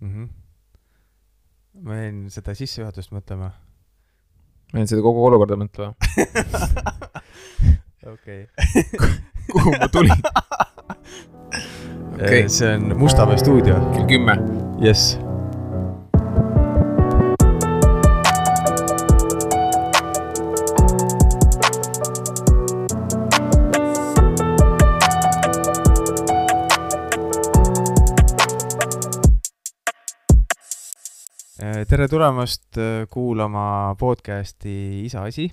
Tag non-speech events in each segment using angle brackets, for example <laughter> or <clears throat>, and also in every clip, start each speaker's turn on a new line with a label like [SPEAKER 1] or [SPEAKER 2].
[SPEAKER 1] mm. -hmm. ma jäin seda sissejuhatust mõtlema.
[SPEAKER 2] ma jäin seda kogu olukorda mõtlema. <laughs>
[SPEAKER 1] okei <laughs>
[SPEAKER 2] kuhu ma tulin?
[SPEAKER 1] okay.. see on Mustamäe stuudio.
[SPEAKER 2] kell kümme.
[SPEAKER 1] jess. Tere tulemast äh, kuulama podcasti Isa asi.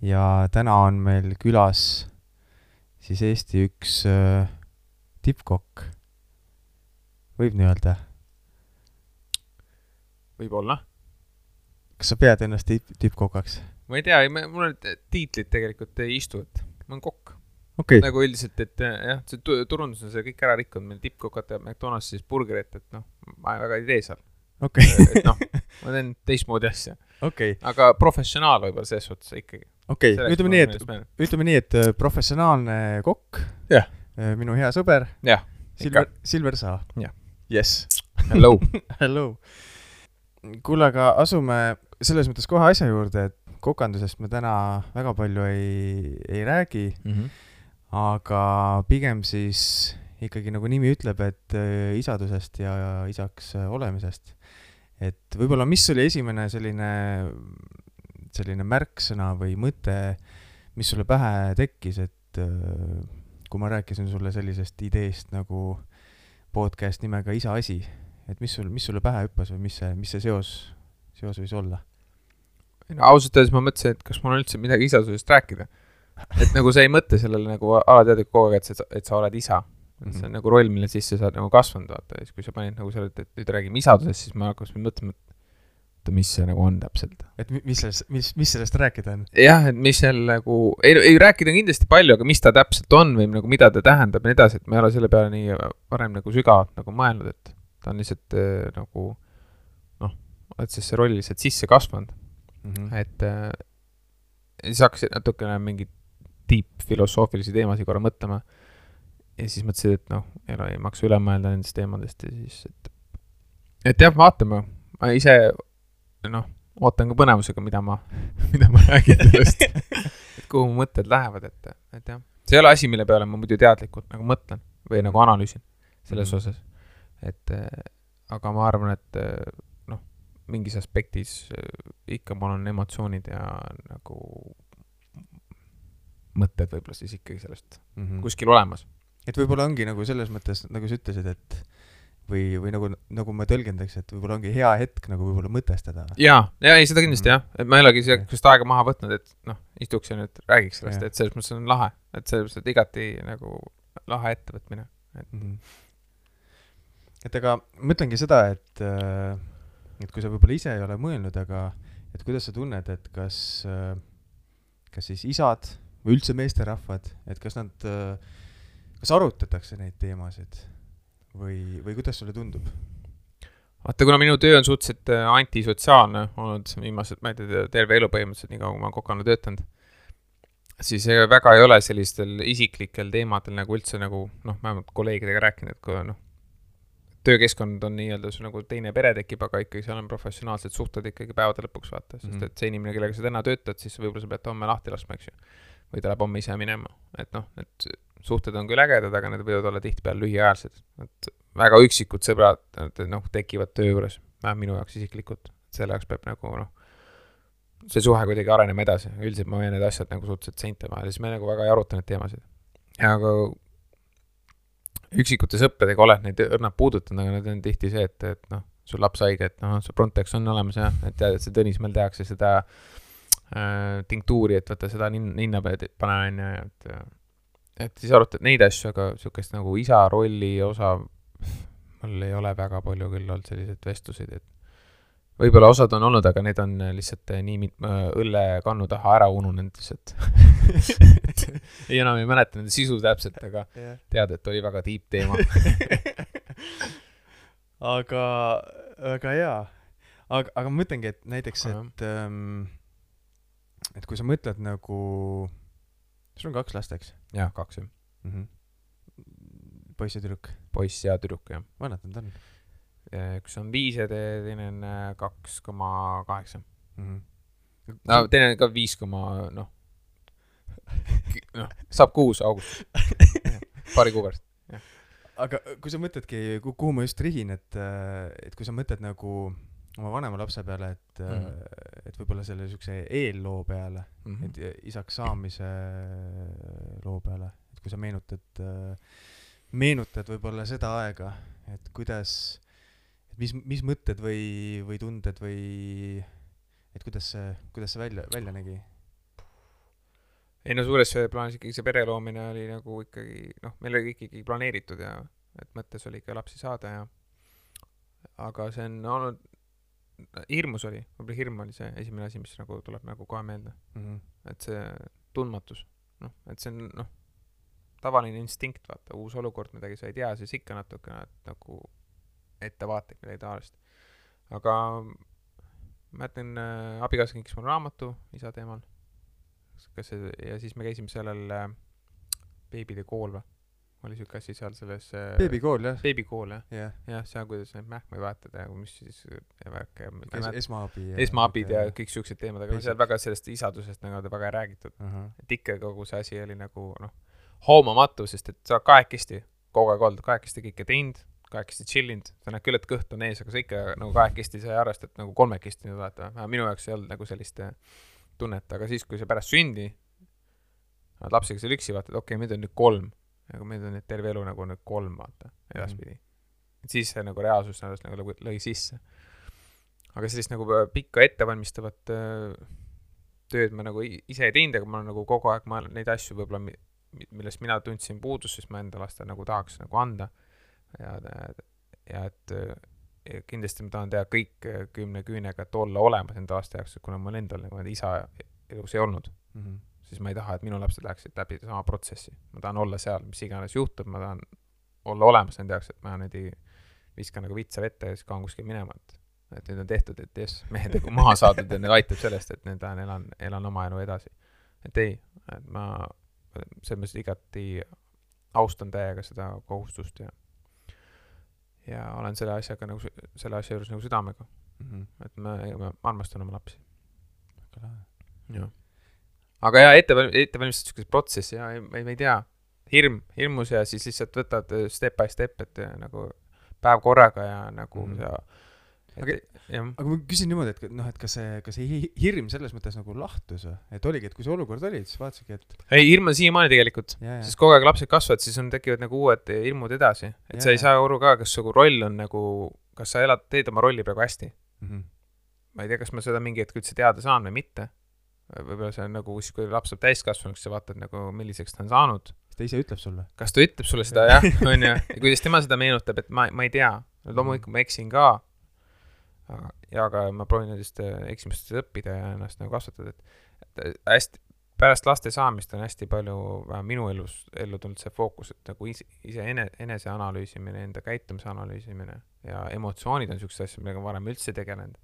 [SPEAKER 1] ja täna on meil külas siis Eesti üks äh, tippkokk, võib nii öelda.
[SPEAKER 2] võib-olla.
[SPEAKER 1] kas sa pead ennast tipp, tippkokaks?
[SPEAKER 2] ma ei tea, mul need tiitlid tegelikult ei istu, et ma olen kokk.
[SPEAKER 1] okay.,
[SPEAKER 2] nagu üldiselt, et jah, see tu- turundus on selle kõik ära rikkunud, meil tippkokad teevad McDonaldsis burgerit, et noh, ma väga ei tee seal.
[SPEAKER 1] okei,
[SPEAKER 2] et noh, ma teen teistmoodi asja,
[SPEAKER 1] okei,
[SPEAKER 2] aga professionaal võib-olla selles suhtes ikkagi.
[SPEAKER 1] okei, ütleme nii, et, ütleme nii, et äh, professionaalne kokk
[SPEAKER 2] Jah.,
[SPEAKER 1] minu hea sõber,
[SPEAKER 2] jah,
[SPEAKER 1] Silver, Silver Saa.
[SPEAKER 2] Jah.
[SPEAKER 1] jess,
[SPEAKER 2] hello. <laughs>
[SPEAKER 1] hello. kuule, aga asume selles mõttes kohe asja juurde, et kokandusest me täna väga palju ei, ei räägi, aga pigem siis ikkagi nagu nimi ütleb, et äh, isadusest ja isaks äh, olemisest. Et võib-olla, mis oli esimene selline, selline märksõna või mõte, mis sulle pähe tekkis, et äh, kui ma rääkisin sulle sellisest ideest nagu podcast nimega Isa asi, et mis sul, mis sulle pähe hüppas või mis see, mis see seos, seos võis olla?
[SPEAKER 2] no ausalt öeldes ma mõtlesin, et kas mul on üldse midagi isasusest rääkida. et nagu sa ei mõtle sellele nagu alateadlikult kogu aeg, et sa, et sa oled isa. Et see on
[SPEAKER 1] Mhm.
[SPEAKER 2] nagu roll, mille sisse sa oled nagu kasvanud, vaata, ja siis kui sa panid nagu selle, et nüüd räägime isadusest, siis ma hakkasin mõtlema, et oota, mis see nagu on täpselt.
[SPEAKER 1] et mi- mis sellest, mis, mis sellest rääkida on?
[SPEAKER 2] jah, et mis seal nagu, ei, ei rääkida on kindlasti palju, aga mis ta täpselt on või nagu mida ta tähendab ja nii edasi, et ma ei ole selle peale nii varem nagu sügavalt nagu mõelnud, et ta on lihtsalt äh, nagu noh, oled sellesse rolli lihtsalt sisse kasvanud,
[SPEAKER 1] Mhm.
[SPEAKER 2] et äh, siis hakkasin natukene mingeid tiipfilosoofilisi teemasid korra mõtlema ja siis mõtlesin, et noh, ole, ei maksa üle mõelda nendest teemadest ja siis, et et jah, vaatame, ma ise noh, ootan ka põnevusega, mida ma, <laughs> mida ma räägin sellest, <laughs> et kuhu mu mõtted lähevad, et, et jah, see ei ole asi, mille peale ma muidu teadlikult nagu mõtlen või nagu analüüsin selles
[SPEAKER 1] Mhm.
[SPEAKER 2] osas, et äh, aga ma arvan, et äh, noh, mingis aspektis äh, ikka mul on emotsioonid ja nagu mõtted võib-olla siis ikkagi sellest
[SPEAKER 1] Mhm.
[SPEAKER 2] kuskil olemas.
[SPEAKER 1] Et võib-olla ongi nagu selles mõttes, nagu sa ütlesid, et või, või nagu, nagu ma tõlgendaks, et võib-olla ongi hea hetk nagu võib-olla mõtestada.
[SPEAKER 2] jaa, jaa, ei seda kindlasti
[SPEAKER 1] Mhm.
[SPEAKER 2] jah, et ma ei olegi sihukest aega maha võtnud, et noh, istuks ja nüüd räägiks sellest, et selles mõttes on lahe, et selles mõttes, et igati nagu lahe ettevõtmine.
[SPEAKER 1] Mhm. et aga ma ütlengi seda, et, et kui sa võib-olla ise ei ole mõelnud, aga et kuidas sa tunned, et kas, kas siis isad või üldse meesterahvad, et kas nad, kas arutatakse neid teemasid või, või kuidas sulle tundub?
[SPEAKER 2] vaata, kuna minu töö on suhteliselt äh, antisotsiaalne olnud viimased, ma ei tea, terve elu põhimõtteliselt, nii kaua kui ma kokana töötanud, siis ega väga ei ole sellistel isiklikel teemadel nagu üldse nagu noh, vähemalt kolleegidega rääkinud, et kui noh, töökeskkond on nii-öelda sul nagu teine pere tekib, aga ikkagi seal on professionaalsed suhted ikkagi päevade lõpuks vaata, sest
[SPEAKER 1] Mhm.
[SPEAKER 2] et see inimene, kellega sa täna töötad, siis võib-olla sa pead ta homme lahti laskma, eks ju. või ta läheb homme ise minema, et noh, need suhted on küll ägedad, aga need võivad olla tihtipeale lühiajalised, et väga üksikud sõbrad, noh, tekivad töö juures, vähemalt minu jaoks isiklikult, selle jaoks peab nagu noh, see suhe kuidagi arenema edasi, üldiselt ma hoian need asjad nagu suhteliselt seinte vahel ja siis me nagu väga ei aruta neid teemasid. aga üksikute sõpradega oled neid õrnalt puudutanud, aga need on tihti see, et, et noh, sul laps haige, et noh, see Frontex on olemas jah, et tead, et see Tõnismäel tehakse seda äh, tinktuuri, et vaata seda nin-, ninna peale pane onju, et et siis arutad neid asju, aga sihukest nagu isa rolli osa mul ei ole väga palju küll olnud selliseid vestluseid, et võib-olla osad on olnud, aga need on lihtsalt eh, nii mit-, õllekannu taha ära ununenud lihtsalt <laughs> ei enam ei mäleta nende sisu täpselt, aga <laughs> tead, et oli väga deep teema. <laughs>
[SPEAKER 1] aga, väga hea. aga, aga ma mõtlengi, et näiteks, et ähm, et kui sa mõtled nagu, sul on kaks last, eks
[SPEAKER 2] jah, kaks jah,
[SPEAKER 1] mm? -hmm. poiss ja tüdruk,
[SPEAKER 2] poiss ja tüdruk jah.
[SPEAKER 1] vanad nad on?
[SPEAKER 2] üks on viis ja te- teine on äh, kaks koma kaheksa.
[SPEAKER 1] Mhm.
[SPEAKER 2] no teine on ka viis koma noh, noh, saab kuus augustis, <laughs> paari kuu pärast.
[SPEAKER 1] aga kui sa mõtledki, kuhu ma just rihin, et, et kui sa mõtled nagu oma vanema lapse peale, et mm. -hmm. et võib-olla selle siukse eelloo peale,
[SPEAKER 2] Mhm.
[SPEAKER 1] et isaks saamise loo peale, et kui sa meenutad, meenutad võib-olla seda aega, et kuidas, et mis, mis mõtted või, või tunded või et kuidas see, kuidas see välja, välja nägi?
[SPEAKER 2] ei no suures plaanis ikkagi see pere loomine oli nagu ikkagi noh, meil oli ikkagi planeeritud ja et mõttes oli ikka lapsi saada ja aga see on olnud, hirmus oli, võib-olla hirm oli see esimene asi, mis nagu tuleb nagu kohe meelde, et see tundmatus, noh, et see on noh, tavaline instinkt, vaata, uus olukord, midagi sa ei tea, siis ikka natukene nagu ettevaatlik midagi taolist. aga ma mäletan äh,, abikaasa kinkis mulle raamatu isa teemal. kas see, ja siis me käisime sellel äh, beebide kool või? Oli siuke asi seal selles äh,
[SPEAKER 1] beebikool jah,
[SPEAKER 2] beebikool jah,
[SPEAKER 1] jah,
[SPEAKER 2] jah, seal, kuidas neid mähkmeid vahetada ja mis siis ja värk ja
[SPEAKER 1] es-, esmaabi ja
[SPEAKER 2] esmaabid ja kõik siuksed teemad, aga
[SPEAKER 1] Basic.
[SPEAKER 2] seal väga sellest isadusest nagu väga ei räägitud.
[SPEAKER 1] ahah,
[SPEAKER 2] et ikka kogu see asi oli nagu noh, hoomamatu, sest et sa kahekesti kogu aeg olnud, kahekesti kõike teinud, kahekesti chill inud, sa näed küll, et kõht on ees, aga sa ikka nagu kahekesti, sa ei arvesta, et nagu kolmekesti nüüd vaata, minu jaoks ei olnud nagu sellist äh, tunnet, aga siis, kui sa pärast sündi oled lapsega seal üksi, vaatad, okei okay,, meid on nüüd kolm, aga meid on nüüd terve elu nagu nüüd kolm, vaata, edaspidi mm. -hmm. et siis see nagu reaalsus sellest nagu lõi- lõi sisse. aga sellist nagu pikka ettevalmistavat äh, tööd ma nagu ise ei teinud, aga ma olen nagu kogu aeg, ma neid asju võib-olla, millest mina tundsin puudust, siis ma enda lastele nagu tahaks nagu anda. ja, ja et äh, ja kindlasti ma tahan teha kõik äh, kümne küünega, et olla olemas enda laste jaoks, kuna mul endal nagu isa elus ei olnud,
[SPEAKER 1] mhm.
[SPEAKER 2] Siis ma ei taha, et minu lapsed läheksid läbi sama protsessi. ma tahan olla seal, mis iganes juhtub, ma tahan olla olemas nende jaoks, et ma nüüd ei viska nagu vitsa vette ja siis kaon kuskile minema, et et nüüd on tehtud, et jess, mehed nagu maha saadud ja nüüd aitab sellest, et nüüd lähen elan, elan oma elu edasi. et ei, et ma selles mõttes igati austan täiega seda kohustust ja ja olen selle asjaga nagu, selle asja juures nagu südamega,
[SPEAKER 1] Mhm.
[SPEAKER 2] et ma, ma armastan oma lapsi.
[SPEAKER 1] väga lahe.
[SPEAKER 2] jah. Aga jaa, etteval-, ettevalmistad siukest protsessi ja ei, ei, ma ei tea, hirm, hirmus ja siis lihtsalt võtad äh, step by step, et äh, nagu päev korraga ja nagu mm. sa,
[SPEAKER 1] Aga- aga ma küsin niimoodi, et noh, et kas see, kas see hi- hirm selles mõttes nagu lahtus või? et oligi, et kui see olukord oli, siis vaatasidki, et
[SPEAKER 2] ei hirm on siiamaani tegelikult, sest kogu aeg lapsed kasvavad, siis on, tekivad nagu uued hirmud edasi, et
[SPEAKER 1] Jaa,
[SPEAKER 2] sa ei
[SPEAKER 1] jaa.
[SPEAKER 2] saa aru ka, kas su roll on nagu, kas sa elad, teed oma rolli praegu hästi.
[SPEAKER 1] jaa.
[SPEAKER 2] ma ei tea, kas ma seda mingi hetk üldse teada saan või mitte. Võib-olla see on nagu siis, kui laps saab täiskasvanuks, sa vaatad nagu, milliseks ta on saanud
[SPEAKER 1] ta ise ütleb sulle.
[SPEAKER 2] kas ta ütleb sulle seda jah, <laughs> onju, ja kuidas tema seda meenutab, et ma, ma ei tea, loomulikult ma eksin ka. ja aga ma proovin nendest äh, eksimustest õppida ja ennast nagu kasvatada, et et hästi, pärast laste saamist on hästi palju, vähemalt minu elus, ellu tulnud see fookus, et nagu ise, ise ene-, eneseanalüüsimine, enda käitumise analüüsimine ja emotsioonid on siuksed asjad, millega ma varem üldse ei tegelenud.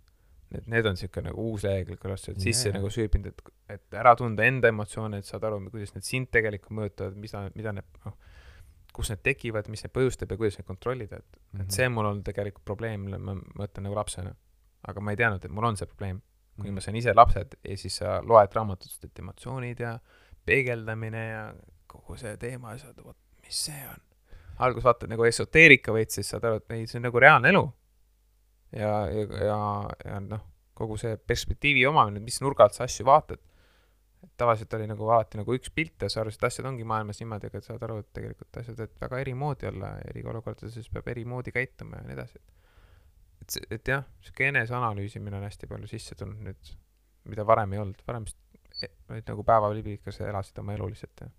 [SPEAKER 2] Et need on siuke nagu uus lehekülg, kuidas sa oled sisse
[SPEAKER 1] Jaa.
[SPEAKER 2] nagu süübinud, et, et ära tunda enda emotsioone, et saad aru, kuidas need sind tegelikult mõjutavad, mida, mida need, noh, kus need tekivad, mis neid põhjustab ja kuidas neid kontrollida, et mm,
[SPEAKER 1] Mhm.
[SPEAKER 2] -hmm. et see on mul olnud tegelikult probleem, ma mõtlen nagu lapsena. aga ma ei teadnud, et mul on see probleem.
[SPEAKER 1] Mhm.
[SPEAKER 2] kuni ma sain ise lapsed ja siis sa loed raamatutest, et emotsioonid ja peegeldamine ja kogu see teema ja sa oled, vot mis see on. alguses vaatad nagu esoteerika veits, siis saad aru, et ei, see on nagu reaalne elu. ja, ja, ja, ja noh, kogu see perspektiivi omamine, mis nurga alt sa asju vaatad. et tavaliselt oli nagu alati nagu üks pilt ja sa arvasid, et asjad ongi maailmas niimoodi, aga saad aru, et tegelikult asjad võivad väga eri moodi olla, eri olukordades peab eri moodi käituma ja nii edasi. et see, et jah, sihuke eneseanalüüsimine on hästi palju sisse tulnud nüüd, mida varem ei olnud, varem vist e- olid nagu päevalibikese elasid oma elu lihtsalt ja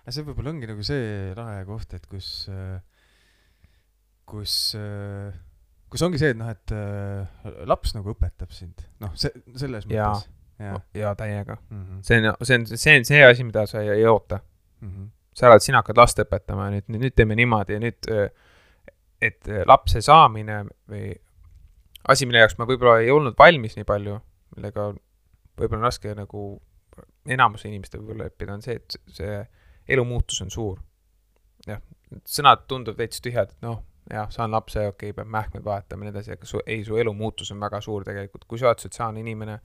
[SPEAKER 1] aga see võib-olla ongi nagu see lahe koht, et kus, kus, kus ongi see, et noh, et äh, laps nagu õpetab sind, noh, see, selles
[SPEAKER 2] Jaa.
[SPEAKER 1] mõttes. jaa.
[SPEAKER 2] ja täiega.
[SPEAKER 1] Mhm.
[SPEAKER 2] see on, see on, see on see asi, mida sa ei, ei oota.
[SPEAKER 1] Mhm.
[SPEAKER 2] sa elad, sina hakkad last õpetama ja nüüd, nüüd, teeme niimoodi ja nüüd, et äh, lapse saamine või asi, mille jaoks ma võib-olla ei olnud valmis nii palju, millega võib-olla on raske nagu enamuse inimeste võib-olla leppida, on see, et see elu muutus on suur. jah, sõnad tunduvad veits tühjad, et noh, jah, saan lapse, okei okay,, peab mähkmeid vahetama ja nii edasi, aga su, ei, su elu muutus on väga suur tegelikult, kui sa oled sotsiaalne inimene,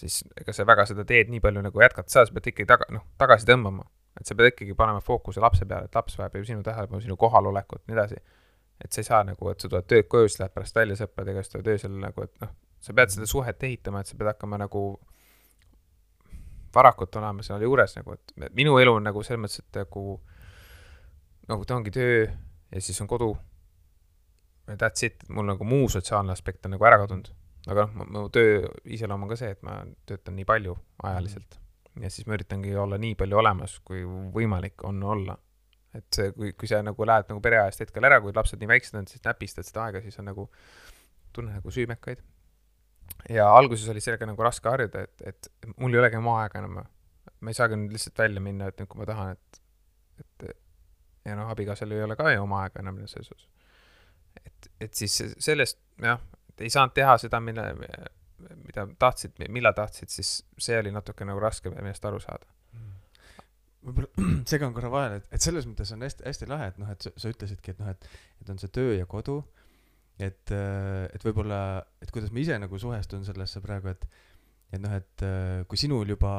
[SPEAKER 2] siis ega sa väga seda teed nii palju nagu jätkata saa, sa pead ikkagi taga, noh, tagasi tõmbama. et sa pead ikkagi panema fookuse lapse peale, et laps vajab ju sinu tähelepanu, sinu kohalolekut, nii edasi. et sa ei saa nagu, et sa tuled töölt koju, siis lähed pärast välja sõpradega, siis tuled öösel nagu, et noh, sa pead seda suhet ehitama, et sa pead hakkama nagu varakult olema seal juures nagu, et minu elu on nagu selles mõttes, et nagu nagu ta ongi töö ja siis on kodu. That's it, mul nagu muu sotsiaalne aspekt on nagu ära kadunud. aga noh, mu töö iseloom on ka see, et ma töötan nii palju ajaliselt ja siis ma üritangi olla nii palju olemas, kui võimalik on olla. et see, kui, kui sa nagu lähed nagu pereajast hetkel ära, kui lapsed nii väiksed on, siis näpistad seda aega, siis on nagu, tunnen nagu süümekaid. ja alguses oli sellega nagu raske harjuda, et, et mul ei olegi oma aega enam. ma ei saagi nüüd lihtsalt välja minna, et nüüd, kui ma tahan, et ja noh, abikaasal ei ole ka ju oma aega enam selles osas. et, et siis sellest jah, ei saanud teha seda, mille, mida tahtsid, millal tahtsid, siis see oli natuke nagu raske millest aru saada.
[SPEAKER 1] võib-olla <clears throat> segan korra vahele, et, et selles mõttes on hästi, hästi lahe, et noh, et sa, sa ütlesidki, et noh, et, et on see töö ja kodu, et, et võib-olla, et kuidas ma ise nagu suhestun sellesse praegu, et et noh, et kui sinul juba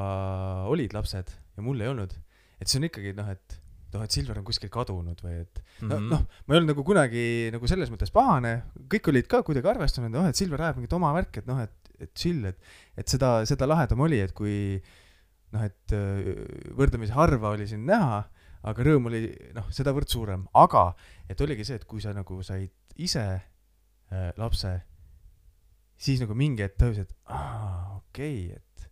[SPEAKER 1] olid lapsed ja mul ei olnud, et see on ikkagi noh, et noh, et Silver on kuskil kadunud või et no
[SPEAKER 2] Mhm.
[SPEAKER 1] noh, ma ei olnud nagu kunagi nagu selles mõttes pahane, kõik olid ka kuidagi arvestanud, noh, et Silver ajab mingit oma värki, et noh, et, et chill, et et seda, seda lahedam oli, et kui noh, et öö, võrdlemisi harva oli sind näha, aga rõõm oli noh, sedavõrd suurem, aga et oligi see, et kui sa nagu said ise äh, lapse, siis nagu mingi hetk tajusid, et aa, okei okay,, et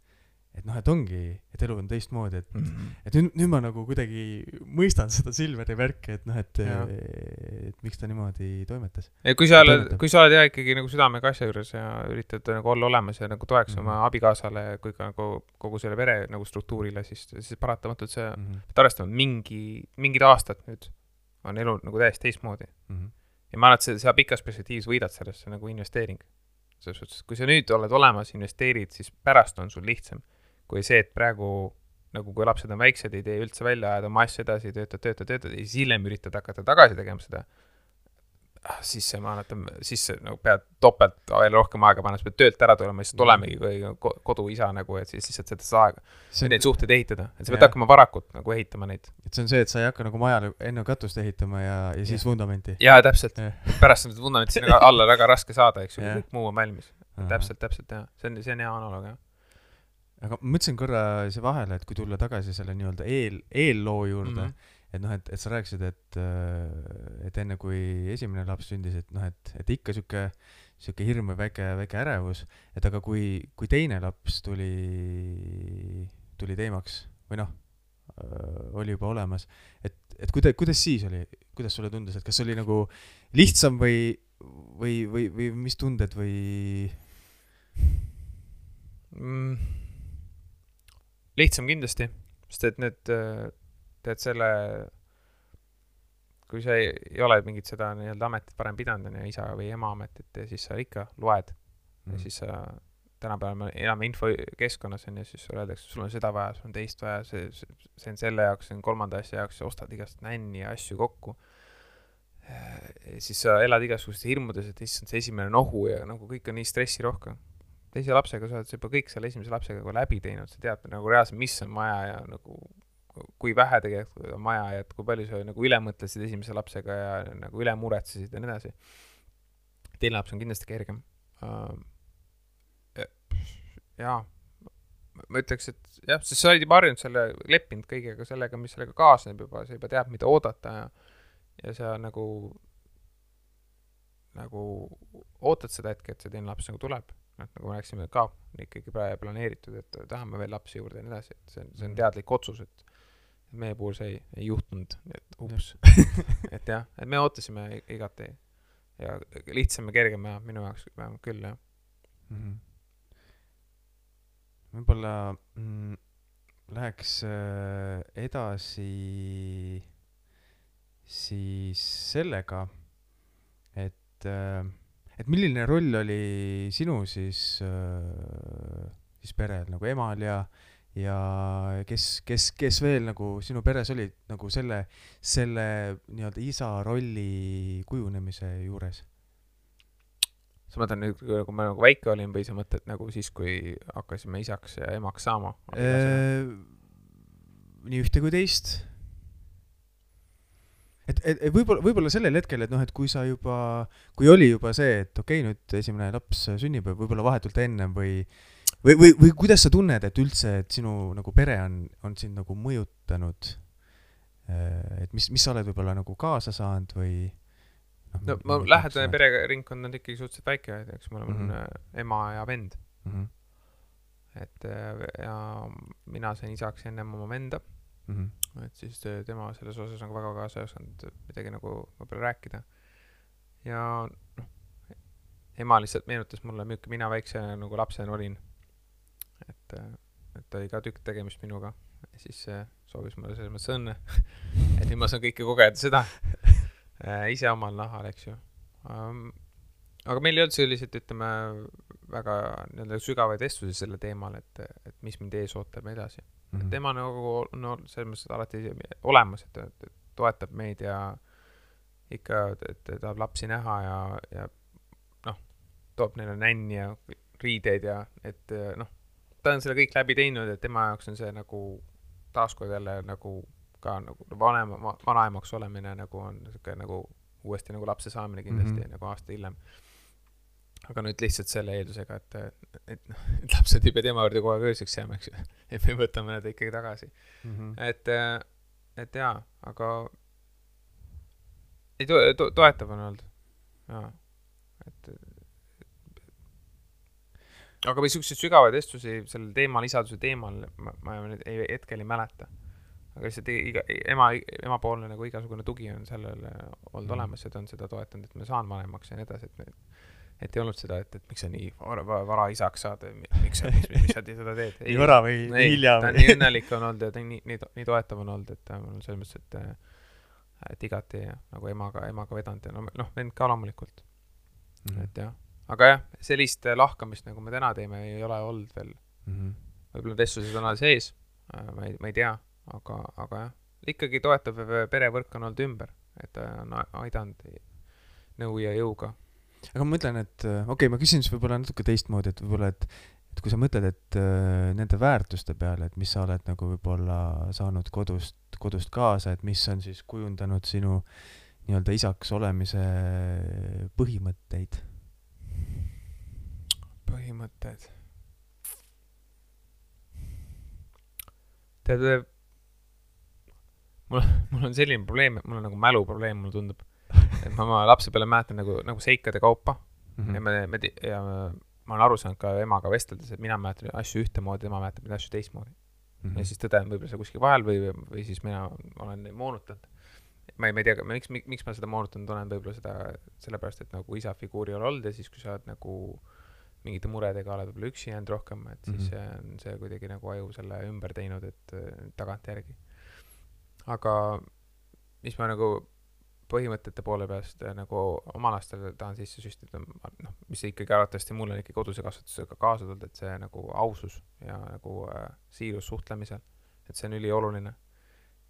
[SPEAKER 1] et noh, et ongi, et elu on teistmoodi, et
[SPEAKER 2] Mhm.
[SPEAKER 1] et nüüd, nüüd ma nagu kuidagi mõistan seda Silveri värki, et noh, et et miks ta niimoodi toimetas.
[SPEAKER 2] kui sa oled, kui sa oled jah ikkagi nagu südamega asja juures ja üritad nagu olla olemas ja nagu toeks mm -hmm.
[SPEAKER 1] Mhm.
[SPEAKER 2] oma abikaasale kui ka nagu kogu selle pere nagu struktuurile, siis, siis paratamatult see,
[SPEAKER 1] Mhm.
[SPEAKER 2] pead arvestama, mingi, mingid aastad nüüd on elu nagu täiesti teistmoodi.
[SPEAKER 1] Mhm.
[SPEAKER 2] ja ma arvan, et see, sa pikas perspektiivis võidad sellest, see on nagu investeering. selles suhtes, kui sa nüüd oled olemas, investeerid, siis pärast on sul lihtsam. Kui see, et praegu nagu kui lapsed on väiksed, ei tee üldse välja, ajad oma asju edasi, töötad, töötad, töötad ja siis hiljem üritad hakata tagasi tegema seda, siis see, ma on- siis nagu pead topelt veel rohkem aega panema, sa pead töölt ära tulema, lihtsalt olemegi kui ko- koduisa nagu, et siis lihtsalt seda seda aega, neid, suhteid ehitada, et sa pead
[SPEAKER 1] Jah.
[SPEAKER 2] hakkama varakult nagu ehitama neid.
[SPEAKER 1] et see on see, et sa ei hakka nagu majale enne katust ehitama ja, ja siis vundamenti.
[SPEAKER 2] jaa, täpselt
[SPEAKER 1] Jah..
[SPEAKER 2] pärast on seda vundamenti sinna alla väga raske saada, eks ju, kõik muu on valmis. täpselt, täpselt jah, see on, see on hea analoog jah.
[SPEAKER 1] Aga ma mõtlesin korra siia vahele, et kui tulla tagasi selle nii-öelda eel, eelloo juurde mm. -hmm. et noh, et, et sa rääkisid, et, et enne kui esimene laps sündis, et noh, et, et ikka sihuke, sihuke hirm või väike, väike ärevus, et aga kui, kui teine laps tuli, tuli teemaks või noh, oli juba olemas, et, et kuida-, kuidas siis oli, kuidas sulle tundus, et kas oli nagu lihtsam või, või, või, või mis tunded või
[SPEAKER 2] mm.. Lihtsam kindlasti, sest et need, tead selle, kui sa ei, ei ole mingit seda nii-öelda ametit varem pidanud, on ju, isa või ema ametit, siis sa ikka loed mm. ja siis sa tänapäeval me elame infokeskkonnas on ju, siis sulle öeldakse, sul on seda vaja, sul on teist vaja, see, see, see on selle jaoks, see on kolmanda asja jaoks, sa ostad igast nänni ja asju kokku. siis sa elad igasugustes hirmudes, et issand, see esimene nohu ja nagu kõik on nii stressirohke. Teise lapsega sa oled juba kõik selle esimese lapsega nagu läbi teinud, sa tead nagu reaalselt, mis on vaja ja nagu kui vähe tegelikult on vaja ja et kui palju sa nagu üle mõtlesid esimese lapsega ja nagu üle muretsesid ja nii edasi. teine laps on kindlasti kergem uh, jaa, ma ütleks, et jah, sest sa olid juba harjunud selle, leppinud kõigega sellega, mis sellega kaasneb juba, sa juba tead, mida oodata ja ja sa nagu, nagu ootad seda hetke, et see teine laps nagu tuleb. noh, nagu me rääkisime ka, ikkagi planeeritud, et tahame veel lapsi juurde ja nii edasi, et see on, see on teadlik otsus, et meie puhul see ei, ei juhtunud, et ups. et jah, <laughs> et me ootasime igati ja lihtsam ja kergem ja minu jaoks vähemalt küll jah.
[SPEAKER 1] mm. -hmm. võib-olla mm, läheks äh, edasi siis sellega, et äh,, et milline roll oli sinu siis äh,, siis perel nagu emal ja, ja kes, kes, kes veel nagu sinu peres olid nagu selle, selle nii-öelda isa rolli kujunemise juures?
[SPEAKER 2] sa mõtled nüüd, kui ma nagu väike olin või sa mõtled nagu siis, kui hakkasime isaks ja emaks saama?
[SPEAKER 1] Äh, nii ühte kui teist. et, et, et võib-olla, võib-olla sellel hetkel, et noh, et kui sa juba, kui oli juba see, et okei okay,, nüüd esimene laps sünnib, võib-olla vahetult ennem või või, või, või kuidas sa tunned, et üldse, et sinu nagu pere on, on sind nagu mõjutanud? et mis, mis sa oled võib-olla nagu kaasa saanud või?
[SPEAKER 2] no ma lähedane. pereringkond on ikkagi suhteliselt väike, eks me oleme mm. -hmm. ema ja vend,
[SPEAKER 1] Mhm,
[SPEAKER 2] et äh, ja mina sain isaks ennem oma venda,
[SPEAKER 1] mhm,
[SPEAKER 2] et siis äh, tema selles osas nagu väga kaasa ei osanud midagi nagu võib-olla rääkida. ja noh, ema lihtsalt meenutas mulle, milline mina väikse nagu lapsena olin. et, et oli ka tükk tegemist minuga ja siis äh, soovis mulle selles mõttes õnne, <laughs> et nüüd ma saan kõike kogeda seda äh, ise omal nahal, eks ju um,. aga meil ei olnud selliseid, ütleme, väga nii-öelda sügavaid vestlusi sellel teemal, et, et mis mind ees ootab ja edasi.
[SPEAKER 1] mhm.
[SPEAKER 2] tema nagu no, selles mõttes alati olemas, et ta ta toetab meid ja ikka, et ta tahab lapsi näha ja, ja noh, toob neile nänni ja riideid ja et noh, ta on selle kõik läbi teinud, et tema jaoks on see nagu taaskord jälle nagu ka nagu vanema, vanaemaks olemine nagu on sihuke nagu uuesti nagu lapse saamine kindlasti mm. -hmm. nagu aasta hiljem. Aga nüüd lihtsalt selle eeldusega, et, et noh, et lapsed ei pea tema juurde kogu aeg ööseks jääma, eks ju. <laughs> et me võtame nad ikkagi tagasi.
[SPEAKER 1] Mhm.
[SPEAKER 2] et, et jaa, aga ei to-, to-, toetav on olnud, jaa, et aga või siukseid sügavaid vestlusi sellel teemal, isaduse teemal ma, ma nüüd ei, hetkel ei mäleta. aga lihtsalt iga, ema, emapoolne nagu igasugune tugi on sellele olnud
[SPEAKER 1] Mhm.
[SPEAKER 2] olemas ja ta on seda toetanud, et ma saan vanemaks ja nii edasi, et et ei olnud seda, et, et miks sa nii vara, vara isaks saad, miks sa, miks, miks sa seda teed.
[SPEAKER 1] nii vara või
[SPEAKER 2] ei,
[SPEAKER 1] hilja
[SPEAKER 2] ta on
[SPEAKER 1] või
[SPEAKER 2] nii? õnnelik on olnud ja ta on nii, nii, nii toetav on olnud, et ta on selles mõttes, et et igati nagu emaga, emaga vedanud ja no noh, vend ka loomulikult,
[SPEAKER 1] Mhm.
[SPEAKER 2] et jah. aga jah, sellist äh, lahkamist, nagu me täna teeme, ei ole olnud veel.
[SPEAKER 1] Mhm.
[SPEAKER 2] võib-olla vestlused on alles ees, ma ei, ma ei tea, aga, aga jah, ikkagi toetav perevõrk on olnud ümber, et ta on aidanud nõu ja jõuga.
[SPEAKER 1] Aga ma mõtlen, et äh, okei okay,, ma küsin siis võib-olla natuke teistmoodi, et võib-olla, et et kui sa mõtled, et äh, nende väärtuste peale, et mis sa oled nagu võib-olla saanud kodust, kodust kaasa, et mis on siis kujundanud sinu nii-öelda isaks olemise põhimõtteid.
[SPEAKER 2] põhimõtted. tead, mul, mul on selline probleem, et mul on nagu mäluprobleem, mulle tundub. Et ma oma lapse peale mäletan nagu, nagu seikade kaupa mm -hmm. ja me, me ja ma olen aru saanud ka emaga vesteldes, et mina mäletan asju ühtemoodi, tema mäletab neid asju teistmoodi.
[SPEAKER 1] Mhm.
[SPEAKER 2] ja siis tõde on võib-olla seal kuskil vahel või, või siis mina olen moonutanud. ma ei, ma ei tea, miks, miks ma seda moonutanud olen, võib-olla seda sellepärast, et nagu isa figuuri ei ole olnud ja siis, kui sa oled nagu mingite muredega oled võib-olla üksi jäänud rohkem, et siis mm -hmm. on see kuidagi nagu aju selle ümber teinud, et tagantjärgi. aga mis ma nagu põhimõtete poole pealt äh, nagu oma lastele tahan sisse süstida, noh, mis ikkagi arvatavasti mul on ikkagi koduse kasvatusega kaasa tulnud, et see nagu ausus ja nagu äh, siirus suhtlemisel, et see on ülioluline.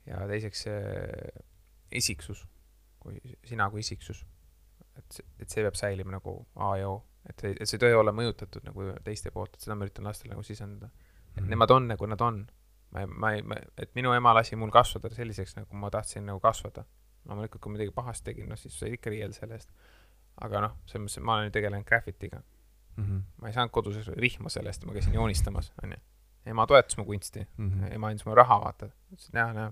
[SPEAKER 2] ja teiseks see isiksus, kui sina kui isiksus, et, et see peab säilima nagu A ja O, et see, et see ei tohi olla mõjutatud nagu teiste poolt, et seda ma üritan lastele nagu sisendada. et
[SPEAKER 1] Mhm.
[SPEAKER 2] nemad on nagu nad on. ma ei, ma ei, et minu ema lasi mul kasvada selliseks, nagu ma tahtsin nagu kasvada. loomulikult, kui midagi pahasti tegin, noh siis sai ikka riielda selle eest. aga noh, selles mõttes, et ma olen ju tegelenud graffitiga.
[SPEAKER 1] Mhm.
[SPEAKER 2] ma ei saanud kodus rihma selle eest, ma käisin joonistamas, onju. ema toetas mu kunsti,
[SPEAKER 1] Mhm.
[SPEAKER 2] ema andis mulle raha, vaata. ütles, et näe, näe,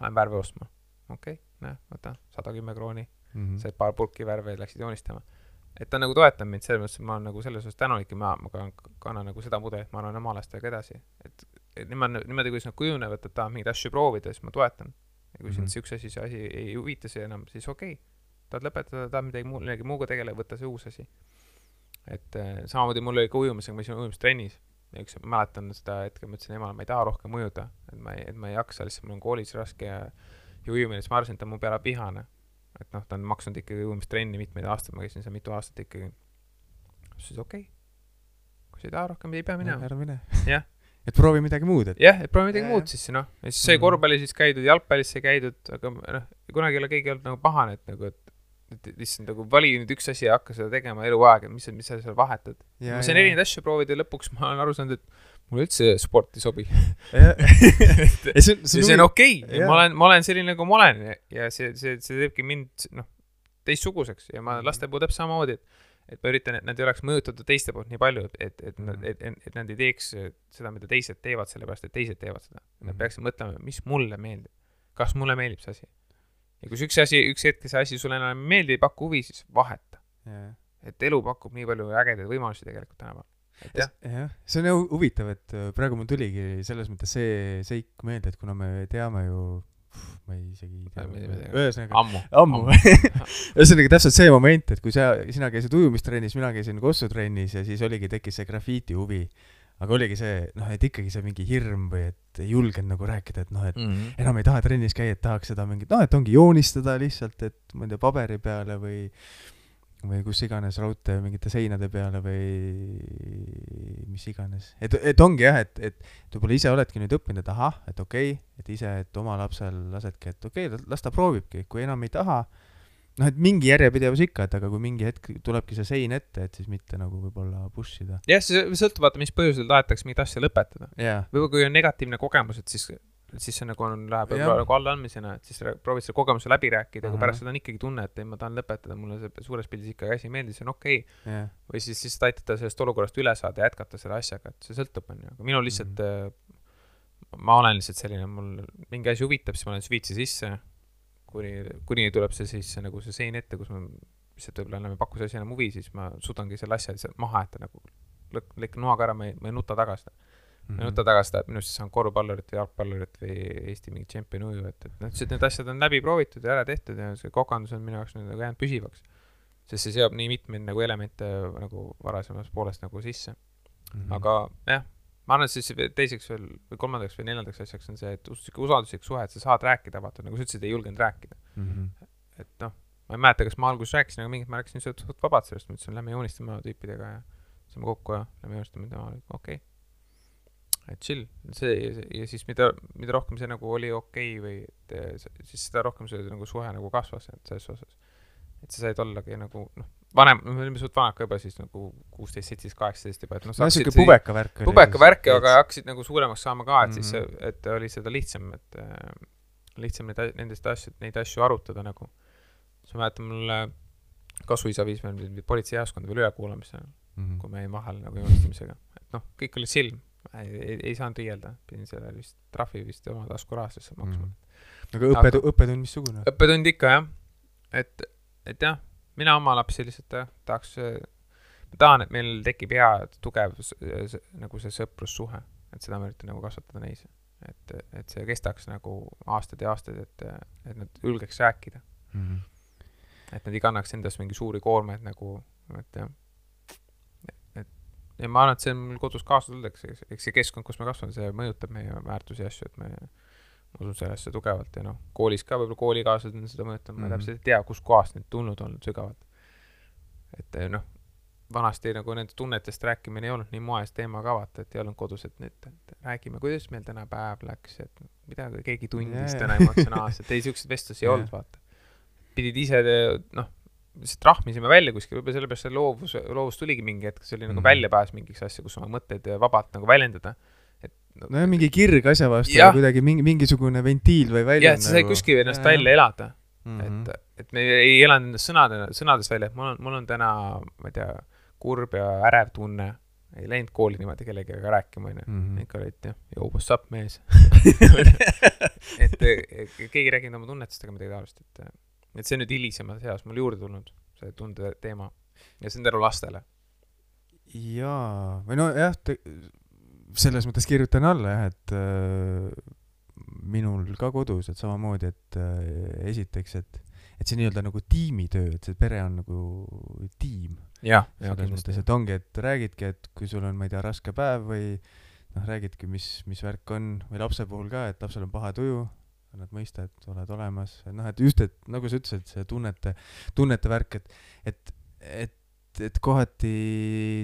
[SPEAKER 2] ma lähen värve ostma. okei okay,, näe, võta, sada kümme krooni, said paar purki värve ja läksid joonistama. et ta nagu toetab mind selles mõttes, et ma olen nagu selles osas tänulik ja ma, ma ka- kannan nagu seda mudelit, ma annan oma lastega edasi. et, et niimoodi, niimoodi, kuidas nad kujunevad, et tahavad mingeid asju proovida, siis ma toetan. Ja kui sind
[SPEAKER 1] Mhm.
[SPEAKER 2] siukse asi, see asi ei huvita see enam, siis okei okay.. tahad lõpetada, tahad midagi muud, millegi muuga tegeleda, võta see uus asi. et äh, samamoodi mul oli ka ujumisega, ma käisin ujumistrennis ja üks, mäletan seda hetke, ma ütlesin emale, ma ei taha rohkem ujuda, et ma ei, et ma ei jaksa lihtsalt, mul on koolis raske ja ja ujumine, siis ma arvasin, et ta on mu peale vihane. et noh, ta on maksnud ikkagi ujumistrenni mitmeid aastaid, ma käisin seal mitu aastat ikkagi. siis okei okay., kui sa ei taha rohkem, ei pea minema.
[SPEAKER 1] ära mine.
[SPEAKER 2] Jah.
[SPEAKER 1] Et proovi midagi muud, et
[SPEAKER 2] jah, et proovi midagi
[SPEAKER 1] Jaa,
[SPEAKER 2] muud siis noh, ja siis sai
[SPEAKER 1] Mhm.
[SPEAKER 2] korvpallis siis käidud, jalgpallis sai käidud, aga noh, kunagi ei ole keegi olnud nagu pahane, et nagu, et et lihtsalt nagu vali nüüd üks asi ja hakka seda tegema eluaeg, et mis mis sa seal vahetad. ma sain erinevaid asju proovida ja lõpuks ma olen aru saanud, et mulle üldse sport ei sobi. <laughs>
[SPEAKER 1] ja see on,
[SPEAKER 2] ja see on okei okay., ma olen, ma olen selline, nagu ma olen ja, ja see, see, see teebki mind noh, teistsuguseks ja
[SPEAKER 1] Mhm.
[SPEAKER 2] ma laste puhul täpselt samamoodi, et et ma üritan, et nad ei oleks mõjutatud teiste poolt nii palju, et, et nad,
[SPEAKER 1] Mhm.
[SPEAKER 2] et, et, nad ei teeks seda, mida teised teevad, sellepärast et teised teevad seda. Nad
[SPEAKER 1] Mhm.
[SPEAKER 2] peaksid mõtlema, mis mulle meeldib. kas mulle meeldib see asi? ja kui see üks asi, üks hetk see asi sulle enam ei meeldi, ei paku huvi, siis vaheta. et elu pakub nii palju ägedaid võimalusi tegelikult tänapäeval. jah,
[SPEAKER 1] jah, see on huvitav, et äh, praegu mul tuligi selles mõttes see seik meelde, et kuna me teame ju, ma ei isegi ei tea ühesõnaga,
[SPEAKER 2] ammu.
[SPEAKER 1] ammu. <laughs> ühesõnaga täpselt see moment, et kui sa, sina käisid ujumistrennis, mina käisin kossutrennis ja siis oligi, tekkis see grafiiti huvi. aga oligi see, noh, et ikkagi see mingi hirm või et ei julgenud nagu rääkida, et noh, et
[SPEAKER 2] Mm -hmm.
[SPEAKER 1] enam ei taha trennis käia, et tahaks seda mingit, noh, et ongi joonistada lihtsalt, et ma ei tea, paberi peale või või kus iganes raudtee mingite seinade peale või mis iganes. et, et ongi jah, et, et võib-olla ise oledki nüüd õppinud, et ahah, et okei okay,, et ise, et oma lapsel lasedki, et okei okay,, las ta proovibki, kui enam ei taha, noh, et mingi järjepidevus ikka, et aga kui mingi hetk tulebki see sein ette, et siis mitte nagu võib-olla push ida.
[SPEAKER 2] jah, see sõltub vaata, mis põhjusel tahetakse mingit asja lõpetada.
[SPEAKER 1] jaa,
[SPEAKER 2] võib-olla kui on negatiivne kogemus, et siis, siis see nagu on, läheb võib-olla nagu allaandmisena, et siis proovid selle kogemuse läbi rääkida, aga
[SPEAKER 1] Ahah.
[SPEAKER 2] pärast seda on ikkagi tunne, et ei, ma tahan lõpetada, mulle see suures pildis ikkagi asi ei meeldi, see on okei okay..
[SPEAKER 1] jah,
[SPEAKER 2] või siis lihtsalt aitada sellest olukorrast üle saada ja jätkata selle asjaga, et see sõltub, on ju, aga minul lihtsalt mm, -hmm. ma olen lihtsalt selline, mul mingi asi huvitab, siis ma olen süvitsi sisse, kuni, kuni tuleb see siis nagu see sein ette, kus ma lihtsalt võib-olla enam ei paku see asi enam huvi, siis ma suudangi selle asja lihtsalt maha jätta nagu lõk-, lõikan noaga ära, ma ei, ma ei nuta taga seda.
[SPEAKER 1] Mhm.
[SPEAKER 2] ma ei nuta taga seda, et minu arust see on korvpallurit või jalgpallurit või Eesti mingi tšempioni uju, et, et noh, need asjad on läbi proovitud ja ära tehtud ja see kokandus on minu jaoks nagu jäänud püsivaks. sest see seob nii mitmeid nagu elemente nagu varasemast poolest nagu sisse.
[SPEAKER 1] Mhm.
[SPEAKER 2] aga jah, ma arvan, et siis teiseks veel või kolmandaks või neljandaks asjaks on see, et sihuke usalduslik suhe, et sa saad rääkida, vaata nagu sa ütlesid, ei julgenud rääkida.
[SPEAKER 1] Mhm.
[SPEAKER 2] et noh, ma ei mäleta, kas ma alguses rääkisin, aga mingit ma rääkisin suht suht vabalt sellest, ma ütlesin, lähme joonistame tüüpidega ja saame kokku ja lähme joonistame, tema oli okei okay.. Et chill, see ja, siis mida, mida rohkem see nagu oli okei okay või et eh, siis seda rohkem see nagu suhe nagu kasvas, et selles osas. et sa said ollagi nagu noh, vanem, me olime suht vanad ka juba siis nagu kuusteist, seitseteist, kaheksateist juba, et noh,
[SPEAKER 1] no siuke pubeka värk
[SPEAKER 2] pubeka värke, aga hakkasid nagu suuremaks saama ka, et siis
[SPEAKER 1] Mhm.
[SPEAKER 2] et oli seda lihtsam, et äh, lihtsam neid, nendest asju, neid asju arutada nagu. siis ma mäletan, mul kasuisa viis meil politseijaoskonda veel ülekuulamisele,
[SPEAKER 1] Mhm.
[SPEAKER 2] kui me jäime vahele nagu joonistamisega. et noh, kõik oli chill, ei, ei, ei saanud riielda, pidin selle vist trahvi vist oma taskurahasse lihtsalt maksma
[SPEAKER 1] Mhm. aga õppetu-, õppetund missugune?
[SPEAKER 2] õppetund ikka jah, et, et jah, mina oma lapsi lihtsalt jah, tahaks, ma tahan, et meil tekib hea tugev nagu see sõprussuhe, et seda ma üritan nagu kasvatada neis. et, et see kestaks nagu aastaid ja aastaid, et, et nad julgeks rääkida,
[SPEAKER 1] Mhm.
[SPEAKER 2] et nad ei kannaks endast mingi suuri koormaid nagu, et jah, ja ma arvan, et see on mul kodus kaasa tulnud, eks, eks see keskkond, kus ma kasvan, see mõjutab meie väärtusi ja asju, et me ma usun sellesse tugevalt ja noh, koolis ka võib-olla koolikaaslased on seda mõjutanud, ma
[SPEAKER 1] Mhm.
[SPEAKER 2] täpselt ei tea, kuskohast need tulnud on sügavalt. et eh, noh, vanasti nagu nendest tunnetest rääkimine ei olnud nii moes teema ka vaata, et ei olnud kodus, et nüüd et räägime, kuidas meil täna päev läks, et mida keegi tundis
[SPEAKER 1] jaa.
[SPEAKER 2] täna emotsionaalselt, ei siukseid vestlusi ei
[SPEAKER 1] Jah.
[SPEAKER 2] olnud, vaata. pidid ise noh, lihtsalt rahmisime välja kuskil, võib-olla sellepärast see loovus, loovus tuligi mingi hetk, see oli nagu
[SPEAKER 1] Mhm.
[SPEAKER 2] väljapääs mingiks asja, kus oma mõtteid vabalt nagu väljendada. et
[SPEAKER 1] nojah, mingi kirg asja vastu ja kuidagi mingi, mingisugune ventiil või välja.
[SPEAKER 2] jah, et sa sai kuskil ennast välja elada,
[SPEAKER 1] mm.
[SPEAKER 2] et, et me ei elanud ennast sõnade, sõnades välja, et mul on, mul on täna, ma ei tea, kurb ja ärev tunne. ei läinud kooli niimoodi kellegagi rääkima, onju.
[SPEAKER 1] -hmm.
[SPEAKER 2] ikka olid jah, joo, what's up, mees. <laughs> et eh, keegi ei rääkinud oma tunnetest ega midagi taolist, et, et see on nüüd hilisemas eas mul juurde tulnud, see tunde teema. ja see on tänu lastele.
[SPEAKER 1] jaa, või nojah, selles mõttes kirjutan alla jah, et äh, minul ka kodus, et samamoodi, et äh, esiteks, et et see nii-öelda nagu tiimitöö, et see pere on nagu tiim. selles mõttes, et ongi, et räägidki, et kui sul on, ma ei tea, raske päev või noh, räägidki, mis, mis värk on, või lapse puhul ka, et lapsel on paha tuju, nad mõista, et oled olemas, noh, et just, et nagu sa ütlesid, see tunnete, tunnete värk, et, et, et, et kohati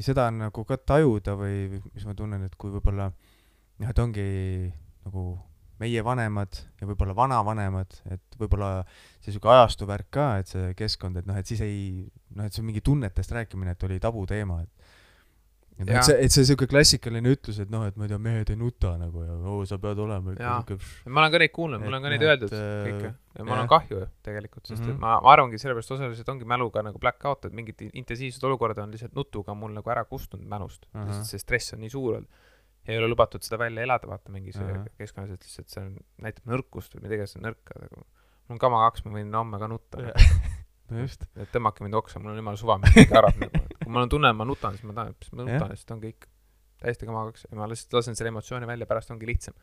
[SPEAKER 1] seda nagu ka tajuda või mis ma tunnen, et kui võib-olla noh, et ongi nagu meie vanemad ja võib-olla vanavanemad, et võib-olla see sihuke ajastu värk ka, et see keskkond, et noh, et siis ei, noh, et see on mingi tunnetest rääkimine, et oli tabuteema, et et, et see, et see sihuke klassikaline ütlus, et noh, et ma ei tea, mehed ei nuta nagu ja oo, sa pead olema ikka
[SPEAKER 2] Jaa.
[SPEAKER 1] sihuke
[SPEAKER 2] ma olen ka neid kuulnud, mul on ka neid öeldud
[SPEAKER 1] äh,
[SPEAKER 2] kõike ja mul on kahju ju tegelikult, sest
[SPEAKER 1] Mhm.
[SPEAKER 2] et ma, ma arvangi, sellepärast osaliselt ongi mäluga nagu black out, et mingid intensiivsed olukorrad on lihtsalt nutuga mul nagu ära kustunud mälust,
[SPEAKER 1] Ahah.
[SPEAKER 2] sest see stress on nii suur olnud. ja ei ole lubatud seda välja elada, vaata mingis
[SPEAKER 1] Ahah.
[SPEAKER 2] keskkonnas, et lihtsalt see on, näitab nõrkust või mida iganes, see on nõrk, aga mul on kama kaks, ma võin homme ka nutta. <laughs>
[SPEAKER 1] no just,
[SPEAKER 2] et tõmmake mind oksa, mul on jumala suva, mis keegi arvab nagu, kui mul on tunne, et ma nutan, siis ma tahan, siis ma nutan, siis on kõik täiesti kama kaks ja ma lihtsalt lasen selle emotsiooni välja, pärast ongi lihtsam.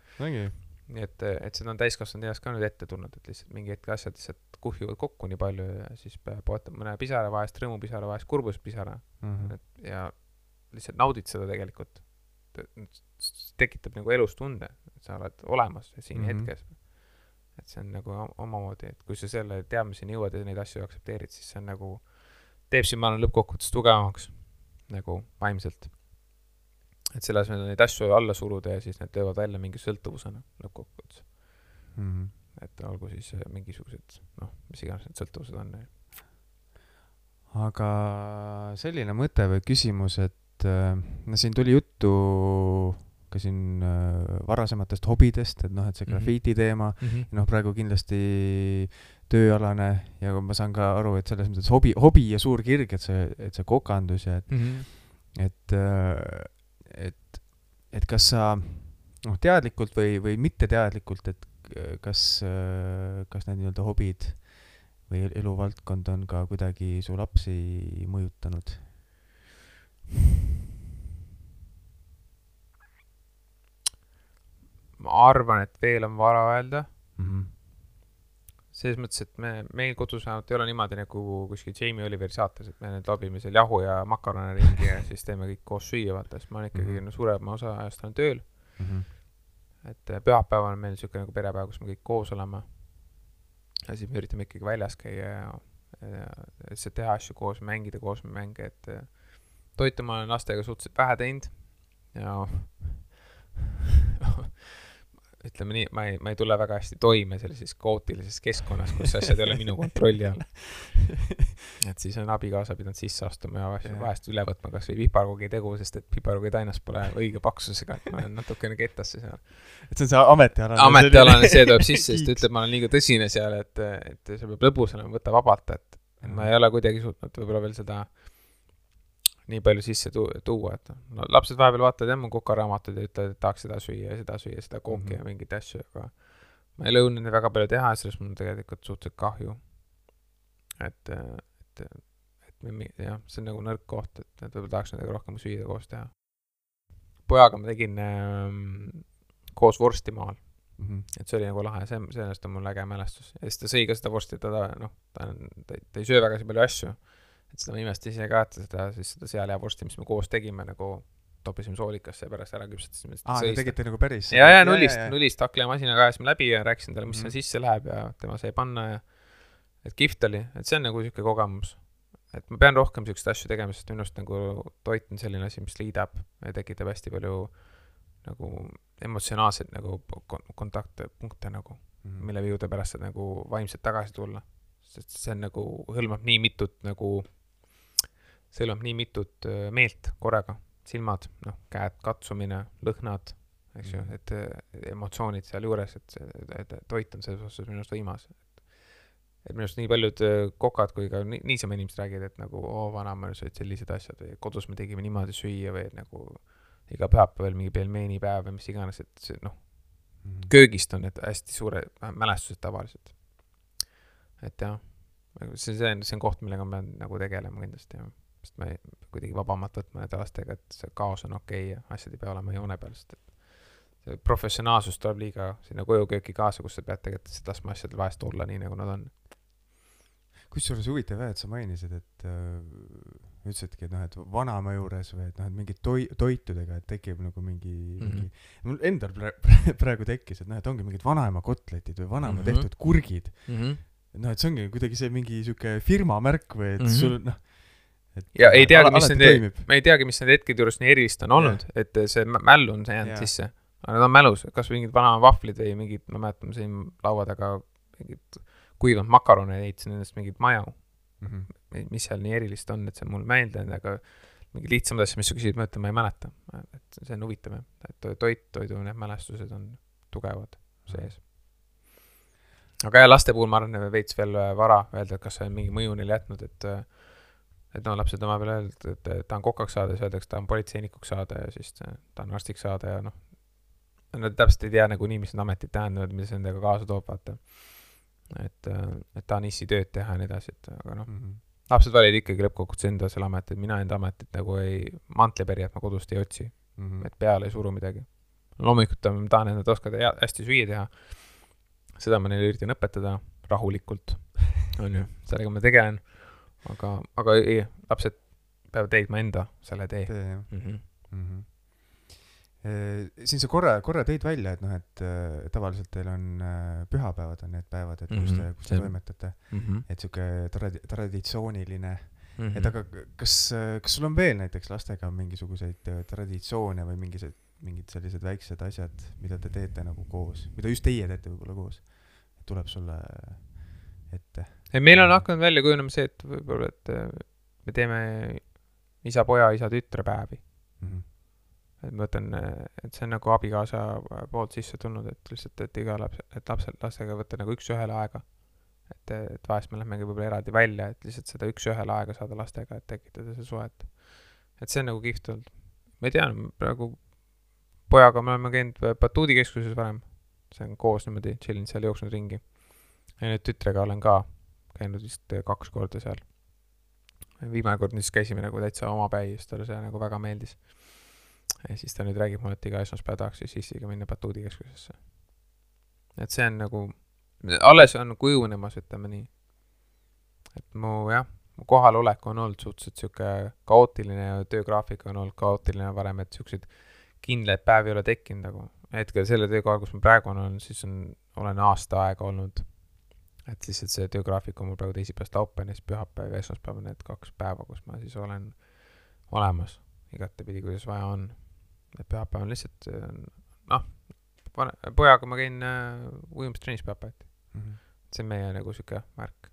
[SPEAKER 2] nii et, et seda on täiskasvanud eas ka nüüd ette tulnud, et lihtsalt mingi hetk asjad lihtsalt kuhjuvad kokku nii palju ja siis peab ootama mõne pisara vahest, rõõmupisara vahest, kurbuspisara
[SPEAKER 1] Mhm.
[SPEAKER 2] et ja lihtsalt naudid seda tegelikult. tekitab nagu elustunde, et sa oled olemas siin mm. -hmm. hetkes. et see on nagu omamoodi, et kui sa selle teadmiseni jõuad ja neid asju aktsepteerid, siis see on nagu, teeb sind, ma arvan, lõppkokkuvõttes tugevamaks nagu vaimselt. et selle asemel neid asju alla suruda ja siis need töövad välja mingi sõltuvusena lõppkokkuvõttes.
[SPEAKER 1] Mhm.
[SPEAKER 2] et olgu siis äh, mingisugused noh, mis iganes need sõltuvused on.
[SPEAKER 1] aga selline mõte või küsimus, et äh, no siin tuli juttu ka siin äh, varasematest hobidest, et noh, et see
[SPEAKER 2] Mhm.
[SPEAKER 1] grafiiti teema, noh, praegu kindlasti tööalane ja ma saan ka aru, et selles mõttes hobi, hobi ja suur kirg, et see, et see kokandus ja et, et, et, et kas sa noh, teadlikult või, või mitteteadlikult, et kas, kas need nii-öelda hobid või el- eluvaldkond on ka kuidagi su lapsi mõjutanud?
[SPEAKER 2] ma arvan, et veel on vara öelda,
[SPEAKER 1] Mhm.
[SPEAKER 2] Selles mõttes, et me, meil kodus vähemalt ei ole niimoodi nagu kuskil Jamie Oliveri saates, et me nüüd lobime seal jahu ja makarone ringi ja siis teeme kõik koos süüa, vaata, sest ma olen ikkagi
[SPEAKER 1] Mhm.
[SPEAKER 2] no suurema osa ajast olen tööl.
[SPEAKER 1] Mhm.
[SPEAKER 2] et äh, pühapäeval on meil niisugune nagu perepäev, kus me kõik koos oleme. ja siis me üritame ikkagi väljas käia ja, ja lihtsalt teha asju koos, mängida koos mänge, et äh, toitu ma olen lastega suhteliselt vähe teinud ja <laughs> ütleme nii, ma ei, ma ei tule väga hästi toime sellises kaootilises keskkonnas, kus asjad ei ole minu kontrolli all. <laughs> et siis on abikaasa pidanud sisse astuma ja vahest, üle võtma kas või piparkoogi tegu, sest et piparkoogi tainas pole õige paksusega, et ma olen natukene kettasse seal.
[SPEAKER 1] et see on see ametialane.
[SPEAKER 2] ametialane, see tuleb sisse, sest ta <laughs> ütleb, ma olen liiga tõsine seal, et, et see peab lõbus olema, võta vabalt, et ma ei ole kuidagi suutnud võib-olla veel seda nii palju sisse tu-, tuua, et no lapsed vahepeal vaatavad jah mu kokaraamatuid ja ütlevad, et tahaks seda süüa ja seda süüa, seda kooki mm -hmm.
[SPEAKER 1] Mhm.
[SPEAKER 2] ja mingeid asju, aga ma ei lõunud neid väga palju teha ja sellest mul on tegelikult suhteliselt kahju. et, et, et me jah, see on nagu nõrk koht, et, et võib-olla tahaks nendega rohkem süüa koos teha. pojaga ma tegin ähm, koos vorsti maal,
[SPEAKER 1] Mhm.
[SPEAKER 2] et see oli nagu lahe, see, sellest on mul äge mälestus. ja siis ta sõi ka seda vorsti, ta, ta noh, ta on, ta, ei söö väga palju asju. Et seda ma imestasin ise ka, et seda, siis seda sealihavorsti, mis me koos tegime nagu toppisime soolikasse ja pärast ära küpsetasime.
[SPEAKER 1] aa, te tegite nagu päris?
[SPEAKER 2] ja, ja nullist, nullist hakklimasinaga ajasime läbi ja rääkisin talle, mis
[SPEAKER 1] Mhm.
[SPEAKER 2] sinna sisse läheb ja tema sai panna ja et kihvt oli, et see on nagu niisugune kogemus. et ma pean rohkem niisuguseid asju tegema, sest minu arust nagu toit on selline asi, mis liidab ja tekitab hästi palju nagu emotsionaalseid nagu kon- kontakte, punkte nagu,
[SPEAKER 1] Mhm.
[SPEAKER 2] mille juurde pärast saad nagu vaimselt tagasi tulla. sest see on nagu, hõlmab nii mitut nagu, see hõlmab nii mitut öö, meelt korraga, silmad, noh, käed, katsumine, lõhnad, eks ju
[SPEAKER 1] Mhm.,
[SPEAKER 2] et äh, emotsioonid sealjuures, et toit on selles osas minu arust võimas. et minu arust nii paljud öö, kokad kui ka ni- niisama inimesed räägivad, et nagu oo, vanaema sööd sellised asjad või kodus me tegime niimoodi süüa või nagu iga pühapäeval mingi pelmeenipäev või mis iganes, et see noh,
[SPEAKER 1] Mhm.
[SPEAKER 2] köögist on need hästi suured mälestused tavaliselt. et jah, see, see on, see on koht, millega ma pean nagu tegelema kindlasti jah, sest ma ei, kuidagi vabamalt võtma nende lastega, et see kaos on okei okay ja asjad ei pea olema joone peal, sest et see professionaalsus tuleb liiga sinna kojukööki kaasa, kus sa pead tegelikult lihtsalt laskma asjadel vahest olla nii, nagu nad on.
[SPEAKER 1] kusjuures huvitav jah, et sa mainisid, et äh, ütlesidki, et noh, et vanaema juures või et noh, et mingid toi-, toitudega, et tekib nagu mingi mm. -hmm. mingi mul endal praegu, <laughs> praegu tekkis, et noh, et ongi mingid vanaema kotletid või vanaema mm. -hmm. tehtud kurgid.
[SPEAKER 2] Mm -hmm.
[SPEAKER 1] noh, et see ongi kuidagi see mingi sihuke firma märk või et mm. -hmm. sul noh, et
[SPEAKER 2] ja ei teagi, mis nende ma ei teagi, mis nende hetkede juures nii erilist on olnud, et see mä- mäll on see jäänud
[SPEAKER 1] Jah.
[SPEAKER 2] sisse. aga need on mälus, kas mingid bananvahvlid või mingid, ma mäletan, ma sõin laua taga mingit kuivanud makarone ehitasin endast mingit maju
[SPEAKER 1] mm. -hmm.
[SPEAKER 2] mis seal nii erilist on, et see on mul meelde jäänud, aga mingi lihtsamad asjad, mis sa küsid, ma ütlen, ma ei mäleta. et see on huvitav jah, et toit, toidu need mälestused on tugevad sees. aga jah, laste puhul ma arvan, veits veel vara öelda, et kas see on mingi mõju neile jätnud, et et no lapsed on vahepeal öeldud, et tahan kokaks saada, siis öeldakse, tahan politseinikuks saada ja siis tahan arstiks saada ja noh, nad täpselt ei tea nagunii, mis need ametid tähendavad, mida see endaga kaasa toob, vaata. et, et tahan issi tööd teha ja nii edasi, et aga noh mm -hmm., lapsed valivad ikkagi lõppkokkuvõttes enda selle ameti, et mina enda ametit nagu ei, mantlipärijat ma kodust ei otsi mm, -hmm. et peale ei suru midagi. loomulikult ma tahan, et nad oskavad hästi süüa teha, seda ma neile üritan õpetada rahulikult, <laughs> on ju, sellega ma tegelen, aga, aga ei, lapsed peavad leidma enda selle tee.
[SPEAKER 1] tee, jah mm. -hmm. Mm -hmm Äh, siin sa korra, korra tõid välja, et noh, et äh, tavaliselt teil on äh, pühapäevad on need päevad, et kus te, mhm, kus te toimetate mm. -hmm. et sihuke tradi-, traditsiooniline mm. -hmm. et aga kas, kas sul on veel näiteks lastega mingisuguseid traditsioone või mingisugused, mingid sellised väiksed asjad, mida te teete nagu koos, mida just teie teete võib-olla koos? tuleb sulle ette?
[SPEAKER 2] ei, meil on hakanud välja kujunema see, et võib-olla, et me teeme isa-poja, isa-tütre päevi mm. -hmm et ma ütlen, et see on nagu abikaasa poolt sisse tulnud, et lihtsalt, et iga laps, et lapsel, lastega võtta nagu üks-ühele aega. et, et vahest me lähmegi võib-olla eraldi välja, et lihtsalt seda üks-ühele aega saada lastega, et tekitada see suhet. et see on nagu kihvt olnud. ma ei tea, praegu pojaga me oleme käinud batuudikeskuses varem, see on koos niimoodi, chill inud seal, jooksnud ringi. Ja nüüd tütrega olen ka käinud vist kaks korda seal. viimane kord siis käisime nagu täitsa omapäi, siis talle see nagu väga meeldis ja siis ta nüüd räägib mulle, et iga esmaspäev tahaks siis issiga minna batuudikeskusesse. et see on nagu, alles on kujunemas, ütleme nii. et mu jah, mu kohalolek on olnud suhteliselt niisugune kaootiline ja töögraafik on olnud kaootiline varem, et niisuguseid kindlaid päevi ei ole tekkinud nagu. hetkel selle töökohal, kus ma praegu olen, siis on, olen aasta aega olnud. Et lihtsalt see töögraafik on mul praegu teisipäevast laupäevani, siis pühapäev ja esmaspäev on need kaks päeva, kus ma siis olen olemas igatepidi, kuidas vaja on et pühapäev on lihtsalt noh, pane, pojaga ma käin äh, ujumistrennis pühapäeviti mm. -hmm. see on meie nagu sihuke värk.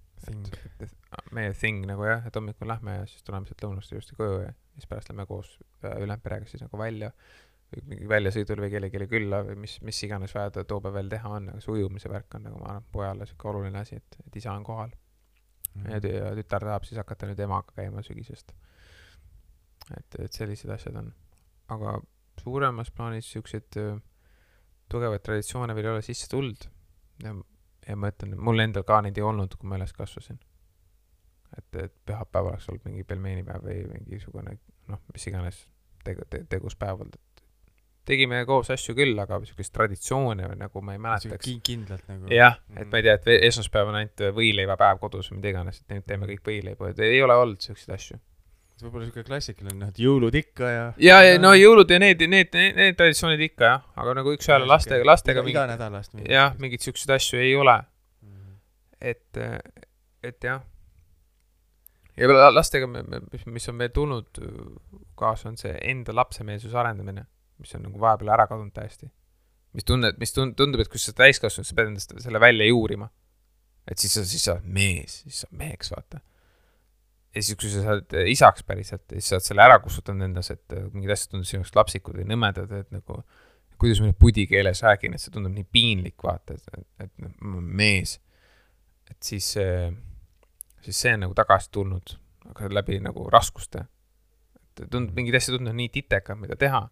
[SPEAKER 2] meie thing nagu jah, et hommikul lähme ja siis tuleme sealt lõunast ilusti koju ja siis pärast lähme koos äh, ülejäänud perega siis nagu välja mingi väljasõidul või kellelegi külla või mis, mis iganes vaja too päev veel teha on, aga see ujumise värk on nagu ma arvan, pojale sihuke oluline asi, et, et isa on kohal mm. -hmm. ja, ja tütar tahab siis hakata nüüd emaga käima sügisest. et, et sellised asjad on, aga suuremas plaanis siukseid tugevaid traditsioone veel ei ole sisse tulnud. ja, ja ma ütlen, mul endal ka neid ei olnud, kui ma üles kasvasin. et, et pühapäev oleks olnud mingi pelmeenipäev või mingisugune noh, mis iganes tegu, te, tegus päev olnud, tegime koos asju küll, aga siukest traditsioone või nagu ma ei mäletaks.
[SPEAKER 1] kindlalt nagu.
[SPEAKER 2] jah, et ma ei tea, et esmaspäev on ainult võileivapäev kodus või mida iganes, et nüüd teeme kõik võileibu, et ei ole olnud siukseid asju
[SPEAKER 1] võib-olla siuke klassikaline, noh, et jõulud ikka ja.
[SPEAKER 2] ja, ja no jõulud ja need, need, need, need traditsioonid ikka jah, aga nagu üks-ühele lastega, lastega
[SPEAKER 1] iga, iga nädalast.
[SPEAKER 2] jah, mingeid siukseid asju ei ole. -hmm. et, et jah. ja lastega, mis on veel tulnud kaasa, on see enda lapsemeelsuse arendamine, mis on nagu vahepeal ära kadunud täiesti. mis tunned, mis tund-, tundub, et kui sa täiskasvanud, sa pead endast selle välja juurima. et siis sa, siis sa oled mees, siis sa oled meheks, vaata ja siis, kui sa saad äh, isaks päriselt siis sa oled selle ära kustutanud endas, et äh, mingid asjad tunduvad sinu jaoks lapsikud või nõmedad, et nagu kuidas ma nüüd pudi keeles räägin, et see tundub nii piinlik, vaata, et, et, ma olen mees. et siis, siis see on nagu tagasi tulnud, aga läbi nagu raskuste. et tundub, mingid asjad tunduvad nii titekad, mida teha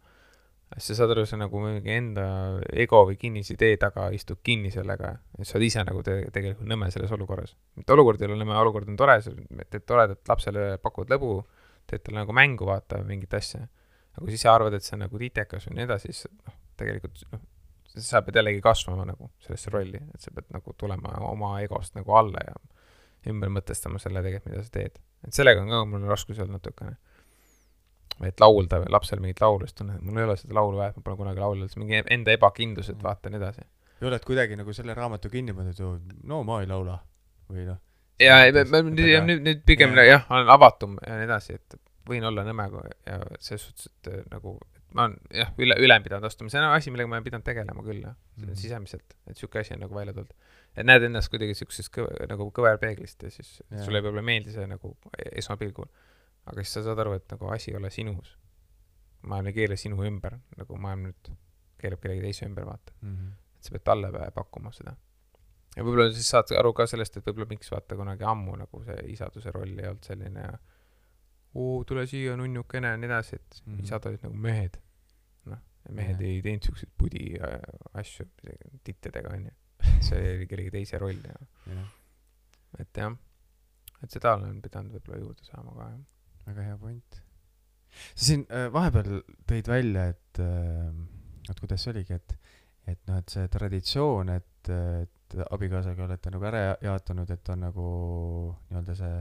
[SPEAKER 2] sa saad aru, sa nagu mingi enda ego või kinnisidee taga istud kinni sellega ja sa oled ise nagu te tegelikult nõme selles olukorras. et olukord ei ole nõme, olukord on tore, sa teed toredat lapsele, pakud lõbu, teed talle nagu mängu, vaata, mingit asja. aga kui sa ise arvad, et see on nagu titekas või nii edasi, siis noh, tegelikult noh, sa pead jällegi kasvama nagu sellesse rolli, et sa pead nagu tulema oma egost nagu alla ja ümber mõtestama selle tegelikult, mida sa teed. et sellega on ka mul raskusi olnud natukene et laulda või lapsel mingit laulu, siis tunned, et mul ei ole seda laulu vaja, et ma pole kunagi laulnud, siis mingi enda ebakindlus, et mm. vaatan edasi.
[SPEAKER 1] ei ole, et kuidagi nagu selle raamatu kinni pannud ju, no ma ei laula või noh.
[SPEAKER 2] ja, nüüd, nüüd, pigem ja. jah, olen avatum ja nii edasi, et võin olla nõme ja selles suhtes, et nagu, et ma olen jah, üle, üle pidanud astuma, see on asi, millega ma olen pidanud tegelema küll, jah mm. -hmm. sisemiselt, et sihuke asi on nagu välja tulnud. et näed ennast kuidagi siukses kõve, nagu kõverpeeglist ja siis
[SPEAKER 1] Jaa.
[SPEAKER 2] sulle võib-olla ei meeldi see nagu esmapilgul. Aga siis sa saad aru, et nagu asi ei ole sinus. maailm ei keela sinu ümber, nagu maailm nüüd keelab kellegi teise ümber, vaata.
[SPEAKER 1] Mhm.
[SPEAKER 2] et sa pead talle pakkuma seda. ja võib-olla siis saad aru ka sellest, et võib-olla miks vaata kunagi ammu nagu see isaduse roll ei olnud selline ja oo, tule siia, nunnukene ja nii edasi, et mm. -hmm. isad olid nagu mehed. noh, mehed
[SPEAKER 1] Jah.
[SPEAKER 2] ei teinud siukseid pudi äh, asju tittedega, onju. see oli kellegi teise roll ja,
[SPEAKER 1] jah,
[SPEAKER 2] et jah, et seda olen pidanud võib-olla juurde saama ka, jah.
[SPEAKER 1] Väga hea point. sa siin äh, vahepeal tõid välja, et äh,, et kuidas see oligi, et, et noh, et see traditsioon, et, et abikaasaga olete nagu ära ja- jaotanud, et on nagu nii-öelda see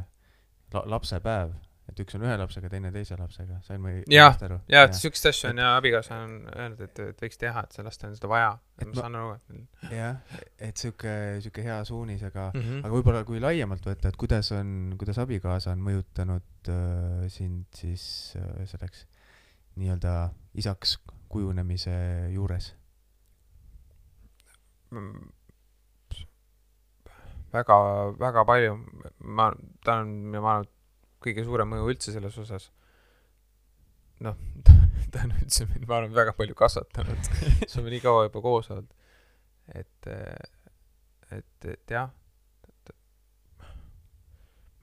[SPEAKER 1] la-, lapsepäev, et üks on ühe lapsega, teine teise lapsega, sain ma
[SPEAKER 2] Jah,
[SPEAKER 1] õigesti aru?
[SPEAKER 2] jaa, et siukest asja on ja abikaasa on öelnud, et, et võiks teha, et sellest on seda vaja. Ma saan aru, et
[SPEAKER 1] jah, et sihuke, sihuke hea suunis, aga
[SPEAKER 2] mm. -hmm.
[SPEAKER 1] aga võib-olla kui laiemalt võtta, et kuidas on, kuidas abikaasa on mõjutanud äh, sind siis äh, selleks nii-öelda isaks kujunemise juures?
[SPEAKER 2] Mm, väga, väga palju, ma, ta on, ma arvan, kõige suurem mõju üldse selles osas. noh, <laughs> ta on üldse mind, ma arvan, väga palju kasvatanud, siis oleme nii kaua juba koos olnud. et, et, et jah.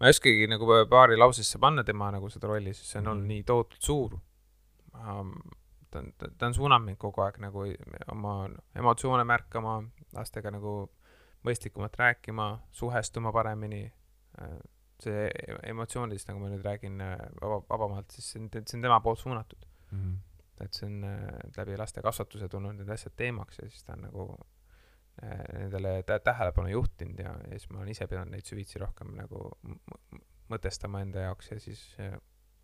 [SPEAKER 2] ma ei oskagi nagu paari lausesse panna tema nagu seda rolli, sest see on olnud
[SPEAKER 1] Mhm.
[SPEAKER 2] nii tohutult suur. ta on, ta on suunanud mind kogu aeg nagu oma emotsioone märkama, lastega nagu mõistlikumalt rääkima, suhestuma paremini. See emotsioonidest, nagu ma nüüd räägin äh, vaba, vabamalt, siis see on, see on tema poolt suunatud.
[SPEAKER 1] Mhm.
[SPEAKER 2] et see on äh, läbi laste kasvatuse tulnud need asjad teemaks ja siis ta on nagu äh, nendele tä- tähelepanu juhtinud ja, ja siis ma olen ise pidanud neid süvitsi rohkem nagu mõtestama enda jaoks ja siis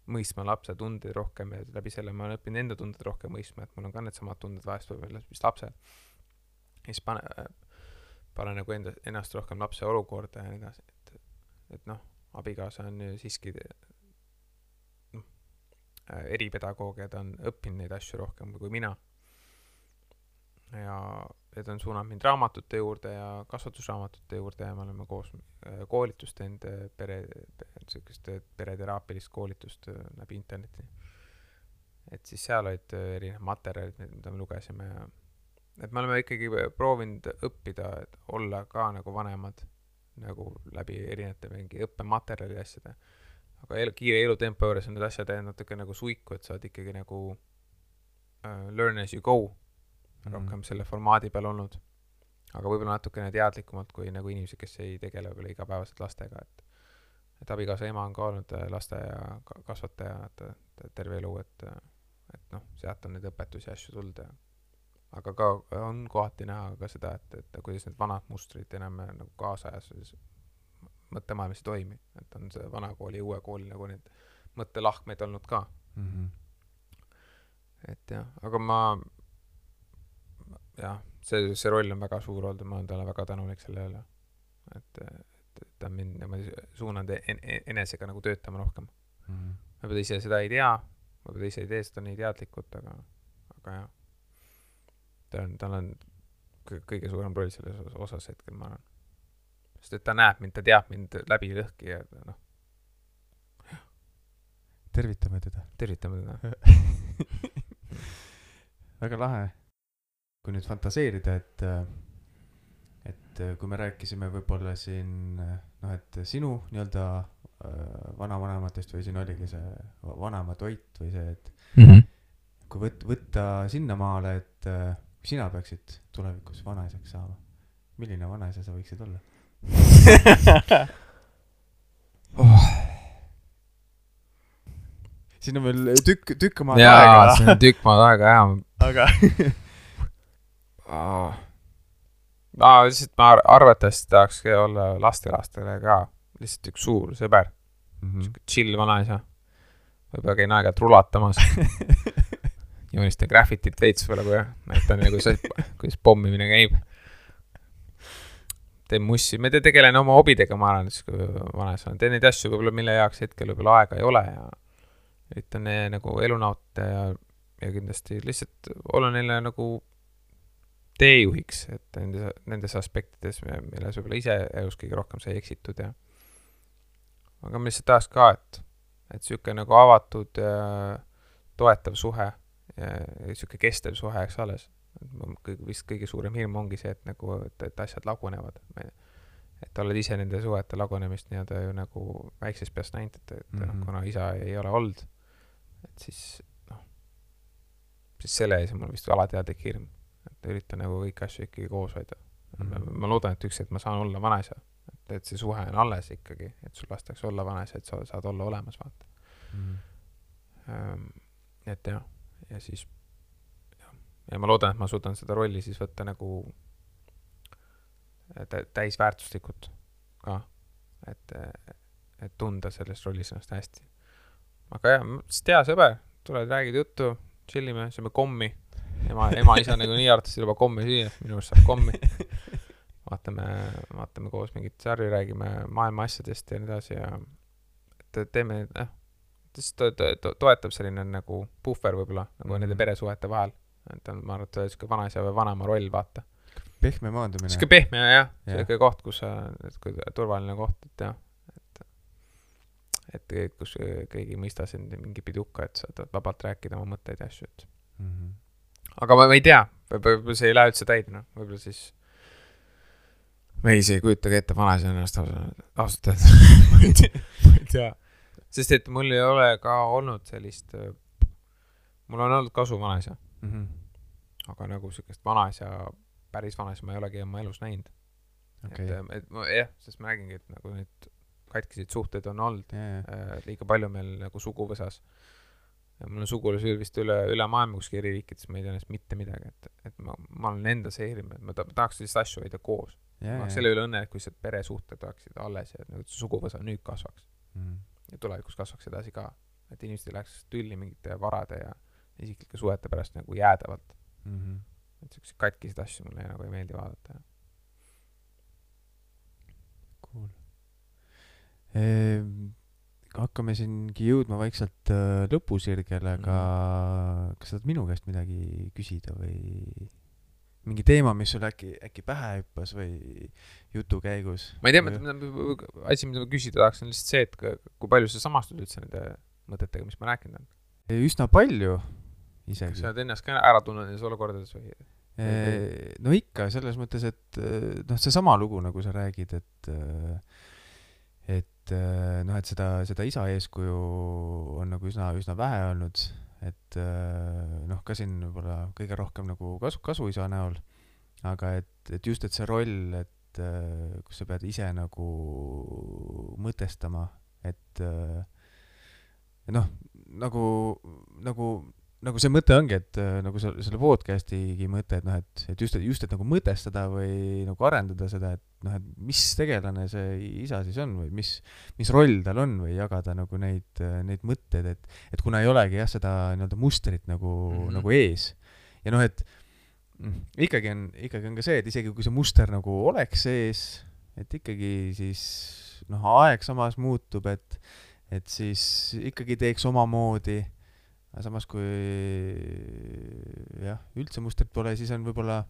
[SPEAKER 2] mõistma lapse tundeid rohkem ja läbi selle ma olen õppinud enda tundeid rohkem mõistma, et mul on ka needsamad tunded vahest võib-olla vist lapsel. ja siis pane, pane nagu enda, ennast rohkem lapse olukorda ja nii edasi, et, et noh, abikaasa on ju siiski noh, eripedagoog ja ta on õppinud neid asju rohkem kui mina. ja, ja ta on suunanud mind raamatute juurde ja kasvatusraamatute juurde ja me oleme koos äh, koolitust teinud äh, pere, niisugust äh, pereteraapilist koolitust äh, läbi interneti. et siis seal olid äh, erinevad materjalid, mida me lugesime ja et me oleme ikkagi proovinud õppida, et olla ka nagu vanemad nagu läbi erinevate mingi õppematerjali ja asjade. aga elu, kiire elutempo juures on need asjad jäänud natuke nagu suiku, et sa oled ikkagi nagu uh, learn as you go
[SPEAKER 1] Mhm.
[SPEAKER 2] rohkem selle formaadi peal olnud. aga võib-olla natukene teadlikumalt kui nagu inimesed, kes ei tegele võib-olla igapäevaselt lastega, et et abikaasa ema on ka olnud äh, lasteaia ka- kasvataja terve elu, et et noh, sealt on neid õpetusi ja asju tulnud ja aga ka on kohati näha ka seda, et, et kuidas need vanad mustrid enam nagu kaasajases mõttemaailmas ei toimi, et on see vana kooli ja uue kooli nagu need mõttelahkmeid olnud ka,
[SPEAKER 1] Mhm.
[SPEAKER 2] et jah, aga ma jah, see, see roll on väga suur olnud ja ma olen talle väga tänulik selle üle. et, et, ta on mind niimoodi suunanud en- en- enesega nagu töötama rohkem.
[SPEAKER 1] Mhm.
[SPEAKER 2] võib-olla ta ise seda ei tea, võib-olla ise ei tee seda nii teadlikult, aga, aga jah. Ta on, tal on kõ- kõige suurem roll selles os- osas hetkel, ma arvan. sest et ta näeb mind, ta teab mind läbi lõhki ja noh,
[SPEAKER 1] tervitame teda.
[SPEAKER 2] tervitame teda. <laughs>
[SPEAKER 1] väga lahe. kui nüüd fantaseerida, et, et kui me rääkisime võib-olla siin noh, et sinu nii-öelda äh, vanavanematest või siin oligi see va- vanaema toit või see, et kui võt-, võtta sinnamaale, et äh, sina peaksid tulevikus vanaisaks saama, milline vanaisa sa võiksid olla? <laughs> siin on veel tükk, tükk maad
[SPEAKER 2] jaa,
[SPEAKER 1] aega
[SPEAKER 2] see, on tükk maad aega jaa.
[SPEAKER 1] aga <laughs>
[SPEAKER 2] aa, lihtsalt ma ar- arvatavasti tahaks olla lastelastele ka lihtsalt üks suur sõber,
[SPEAKER 1] mm.
[SPEAKER 2] siuke chill vanaisa. võib-olla käin aeg-ajalt rulatamas, <laughs> joonistan graffitit veits võib-olla, kui näitan nagu see, kuidas pommimine käib. teen mussi, ma te- tegelen oma hobidega, ma arvan, siis kui vanaisa olen, teen neid asju võib-olla, mille jaoks hetkel võib-olla aega ei ole ja üritan eh, nagu elu nautida ja ja kindlasti lihtsalt olla neile nagu teejuhiks, et nendes, nendes aspektides, milles võib-olla ise elus kõige rohkem sai eksitud ja aga ma lihtsalt tahaks ka, et, et niisugune nagu avatud ja toetav suhe niisugune kestev suhe jääks alles. vist kõige suurem hirm ongi see, et nagu, et, et asjad lagunevad. et oled ise nende suhete lagunemist nii-öelda ju nagu väiksest peast näinud, et, et mm -hmm. noh, mhm. kuna isa ei ole olnud, et siis noh, siis selle ees on mul vist alateadlik hirm. et üritan nagu kõiki asju ikkagi koos hoida mm. -hmm. ma loodan, et üks hetk ma saan olla vanaisa et, et see suhe on alles ikkagi, et sul lastakse olla vanaisa, et sa saad olla olemas, vaata mm. -hmm. et jah, ja siis jah, ja ma loodan, et ma suudan seda rolli siis võtta nagu täisväärtuslikult ka, et, et tunda selles rollis ennast hästi. aga jah, sest hea sõber, tuled, räägid juttu, chill ime, sööme kommi. ema, ema-isa nagunii arvates ei luba kommi süüa, minu arust saab kommi vaatame, vaatame koos mingeid sarju, räägime maailma asjadest ja nii edasi ja et teeme, noh, lihtsalt to, to, to, toetab selline nagu puhver võib-olla nagu mm -hmm. nende peresuhete vahel. et on, ma arvan, et sihuke vanaisa või vanaema roll, vaata.
[SPEAKER 1] pehme maandumine.
[SPEAKER 2] sihuke pehme jah ja., sihuke koht, kus sa, turvaline koht, et jah, et et kus keegi ei mõista sind mingi pidi hukka, et saad vabalt rääkida oma mõtteid ja asju, et mm. -hmm. aga ma, ma ei tea, võib-olla see ei lähe üldse täide, noh, võib-olla siis ma ise ei kujutagi ette vanaisa ennast ausalt öeldes <laughs> ma ei tea, ma ei tea. Sest et mul ei ole ka olnud sellist, mul on olnud kasu vanaisa mm. -hmm. aga nagu siukest vanaisa, päris vanaisa ma ei olegi oma elus näinud okay.. et, et ma jah, sest ma räägingi, et nagu neid katkiseid suhteid on olnud yeah. äh, liiga palju meil nagu suguvõsas ja mul on sugulasi vist üle, üle maailma kuskil eri riikides, ma ei tea neist mitte midagi, et, et ma, ma olen enda seerinud, et ma ta, tahaks selliseid asju hoida koos yeah,. ma oleks selle üle õnnelik, kui lihtsalt peresuhted oleksid alles ja nagu suguvõsa nüüd kasvaks mm.. Ja tulevikus kasvaks edasi ka. et inimesed ei läheks tülli mingite varade ja isiklike suhete pärast nagu jäädavalt mm. -hmm. et siukseid katkiseid asju mulle nagu ei meeldi vaadata.
[SPEAKER 1] Cool ehm hakkame siingi jõudma vaikselt äh, lõpusirgele, aga mm. kas sa tahad minu käest midagi küsida või mingi teema, mis sul äkki, äkki pähe hüppas või jutu käigus?
[SPEAKER 2] ma ei tea, asi, mida ma küsida tahaks, on lihtsalt see, et kui palju sa samastud üldse nende mõtetega, mis ma rääkinud olen?
[SPEAKER 1] üsna palju isegi.
[SPEAKER 2] kas sa oled ennast ka ära tundnud nendes olukordades või?
[SPEAKER 1] no ikka, selles mõttes, et noh, seesama lugu, nagu sa räägid, et et noh, et seda, seda isa eeskuju on nagu üsna, üsna vähe olnud et äh, noh, ka siin võib-olla kõige rohkem nagu kasu, kasuisa näol, aga et, et just, et see roll, et äh, kus sa pead ise nagu mõtestama, et äh, noh, nagu, nagu nagu see mõte ongi, et äh, nagu selle, selle podcast'igi mõte, et noh, et, et just, just, et nagu mõtestada või nagu arendada seda, et noh, et mis tegelane see isa siis on või mis, mis roll tal on või jagada nagu neid, neid mõtteid, et, et kuna ei olegi jah, seda nii-öelda mustrit nagu mm, -hmm. nagu ees. ja noh, et mm, ikkagi on, ikkagi on ka see, et isegi kui see muster nagu oleks ees, et ikkagi siis noh, aeg samas muutub, et, et siis ikkagi teeks omamoodi aga samas, kui jah, üldse mustrit pole, siis on võib-olla,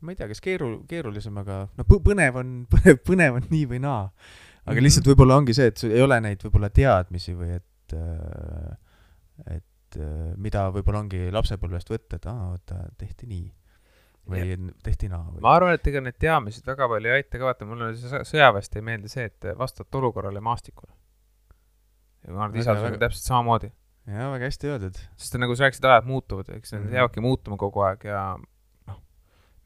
[SPEAKER 1] ma ei tea, kas keeru-, keerulisem, aga noh, põnev on, <laughs> põnev, põnev on nii või naa. aga mm -hmm. lihtsalt võib-olla ongi see, et sul ei ole neid võib-olla teadmisi või et, äh, et äh, mida võib-olla ongi lapsepõlvest võtta, et aa, vaata, tehti nii või ja. tehti naa või?
[SPEAKER 2] ma arvan, et ega need teadmised väga palju ei aita ka, vaata, mulle sõjaväest ei meeldi see, et vastad olukorrale maastikule. ja ma arvan, et isal on täpselt samamoodi
[SPEAKER 1] jaa, väga hästi öeldud.
[SPEAKER 2] sest nagu sa rääkisid, ajad muutuvad, eks need mm -hmm. jäävadki muutuma kogu aeg ja noh,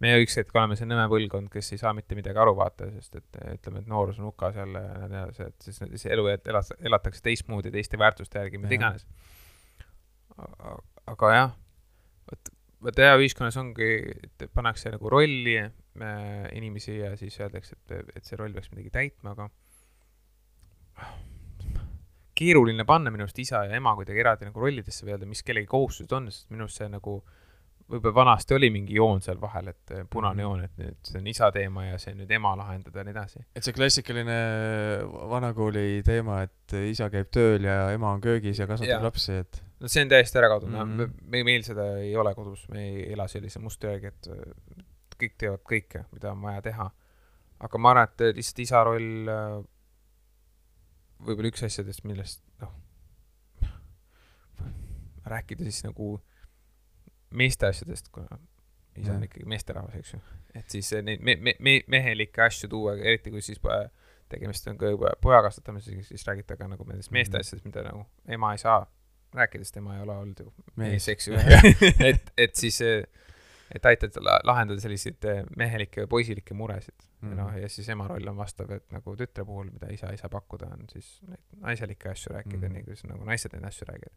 [SPEAKER 2] meie üks hetk oleme see nõme põlvkond, kes ei saa mitte midagi aru vaata, sest et ütleme, et noorus on hukas jälle ja nii edasi, et siis, siis elu elas, elatakse teistmoodi, teiste väärtuste järgi, mida iganes. aga jah, vot, vot hea ühiskonnas ongi, et pannakse nagu rolli äh, inimesi ja siis öeldakse, et, et see roll peaks midagi täitma, aga keeruline panna minu arust isa ja ema kuidagi eraldi nagu rollidesse või öelda, mis kellegi kohustused on, sest minu arust see nagu võib-olla vanasti oli mingi joon seal vahel, et eh, punane
[SPEAKER 1] Mhm.
[SPEAKER 2] joon, et nüüd see on isa teema ja see on nüüd ema lahendada ja nii edasi.
[SPEAKER 1] et see klassikaline vanakooli teema, et isa käib tööl ja ema on köögis ja kasvatab
[SPEAKER 2] Jaa.
[SPEAKER 1] lapsi, et
[SPEAKER 2] no see on täiesti ära kadunud mm. -hmm. me, meil seda ei ole kodus, me ei ela sellise musta järgi, et äh, kõik teevad kõike, mida on vaja teha. aga ma arvan, et lihtsalt isa roll võib-olla üks asjadest, millest noh, rääkida siis nagu meeste asjadest, kuna isa on ikkagi meesterahvas, eks ju. et siis äh, neid me-, me-, me-, mehelikke asju tuua, eriti kui siis äh, tegemist on ka juba poja kasvatamisega, siis räägite ka nagu nendest meeste
[SPEAKER 1] Mhm.
[SPEAKER 2] asjadest, mida nagu ema ei saa rääkida, sest ema ei ole olnud ju
[SPEAKER 1] Mees.
[SPEAKER 2] eks ju. <laughs> et, et siis, et aidata la- lahendada selliseid eh, mehelikke või poisilikke muresid mm..
[SPEAKER 1] Mhm.
[SPEAKER 2] noh, ja siis ema roll on vastav, et nagu tütre puhul, mida isa ei saa pakkuda, on siis neid naiselikke asju rääkida mm.,
[SPEAKER 1] Mhm.
[SPEAKER 2] nii kuidas nagu naised neid asju räägivad.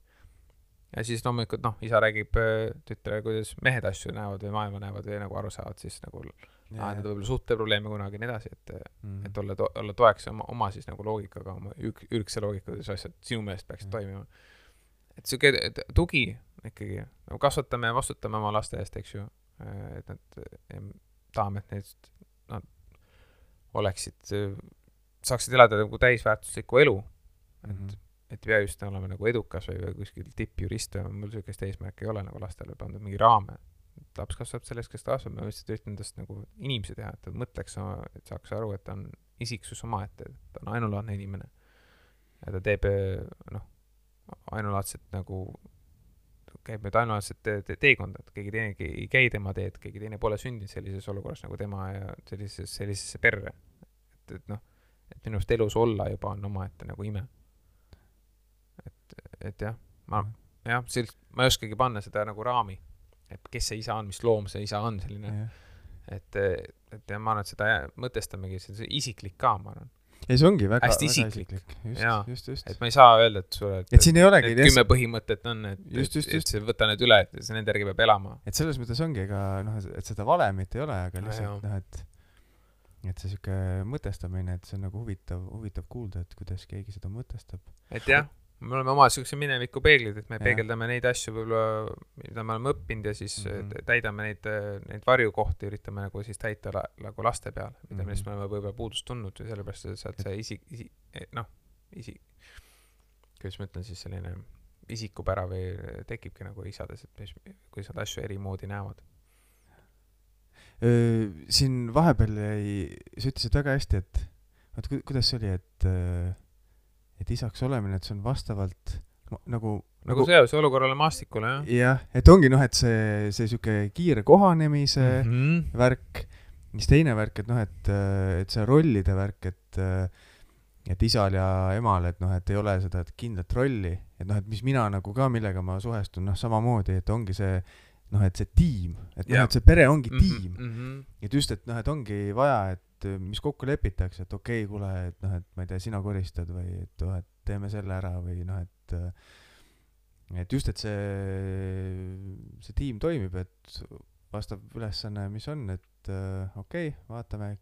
[SPEAKER 2] ja siis loomulikult noh, isa räägib eh, tütrele, kuidas mehed asju näevad või maailma näevad või nagu aru saavad, siis nagu lahendada võib-olla suhteprobleeme kunagi ja nii edasi, et,
[SPEAKER 1] Mm.
[SPEAKER 2] et olla to-, olla toeks oma, oma siis nagu loogikaga, oma ürg-, ürgse loogikaga, kuidas asjad sinu meelest peaksid
[SPEAKER 1] Mm.
[SPEAKER 2] toimima. Et sihuke tugi ikkagi, nagu kasvatame ja vastutame oma laste eest, eks ju, et nad, tahame, et need, nad oleksid, saaksid elada nagu täisväärtuslikku elu,
[SPEAKER 1] Mhm.
[SPEAKER 2] et ei pea just olema nagu edukas või, või kuskil tippjurist või mul sihukest eesmärki ei ole nagu lastele pandud mingi raame. laps kasvab sellest, kes ta kasvab, ma lihtsalt üritan tast nagu inimese teha, et ta mõtleks, et saaks aru, et ta on isiksus omaette, ta on ainulaadne inimene. ja ta teeb noh, ainulaadset nagu, käib nüüd ainulaadset te te teekonda, et keegi teine ei käi tema teed, keegi teine pole sündinud sellises olukorras nagu tema ja sellises, sellisesse perre. et, et noh, et minu arust elus olla juba on omaette nagu ime. et, et jah, ma
[SPEAKER 1] Mhm.
[SPEAKER 2] jah, sellist, ma ei oskagi panna seda nagu raami, et kes see isa on, mis loom see isa on, selline,
[SPEAKER 1] jah.
[SPEAKER 2] et, et ja ma arvan, et seda mõtestamegi, see on isiklik ka, ma arvan.
[SPEAKER 1] Ja see ongi väga,
[SPEAKER 2] Hästi isiklik.
[SPEAKER 1] isiklik. just
[SPEAKER 2] Jaa.,
[SPEAKER 1] just, just.
[SPEAKER 2] et ma ei saa öelda, et sulle,
[SPEAKER 1] et siin ei olegi
[SPEAKER 2] need kümme põhimõtet on, et,
[SPEAKER 1] Just, just,
[SPEAKER 2] et,
[SPEAKER 1] just.
[SPEAKER 2] et võta need üle, et see nende järgi peab elama.
[SPEAKER 1] et selles mõttes ongi, ega noh, et seda valemit ei ole, aga lihtsalt noh, et et see sihuke mõtestamine, et see on nagu huvitav, huvitav kuulda, et kuidas keegi seda mõtestab.
[SPEAKER 2] et jah, me oleme oma siukse mineviku peeglid, et me
[SPEAKER 1] Jah.
[SPEAKER 2] peegeldame neid asju võib-olla, mida me oleme õppinud ja siis mm. -hmm. täidame neid, neid varjukohti, üritame nagu siis täita la, nagu laste peal, mida mm. -hmm. millest me oleme võib-olla puudust tundnud ja sellepärast sealt see isi-, isi-, noh, isi-, kuidas ma ütlen siis, selline isikupära või tekibki nagu isades, et mis, kuidas nad asju eri moodi näevad.
[SPEAKER 1] siin vahepeal jäi, sa ütlesid väga hästi, et ku- kuidas see oli, et et isaks olemine, et see on vastavalt ma- nagu
[SPEAKER 2] nagu seoses olukorrale maastikule, jah.
[SPEAKER 1] jah, et ongi noh, et see, see sihuke kiire kohanemise mm.
[SPEAKER 2] -hmm.
[SPEAKER 1] värk, siis teine värk, et noh, et, et see rollide värk, et et isal ja emal, et noh, et ei ole seda kindlat rolli, et noh, et mis mina nagu ka, millega ma suhestun, noh, samamoodi, et ongi see noh, et see tiim, et noh,
[SPEAKER 2] Jah.
[SPEAKER 1] et see pere ongi
[SPEAKER 2] mm
[SPEAKER 1] tiim.
[SPEAKER 2] -hmm.
[SPEAKER 1] et just, et noh, et ongi vaja, et mis kokku lepitakse, et okei okay,, kuule, et noh, et ma ei tea, sina koristad või et noh, et teeme selle ära või noh, et et just, et see, see tiim toimib, et vastav ülesanne, mis on, et äh, okei okay,, vaatame,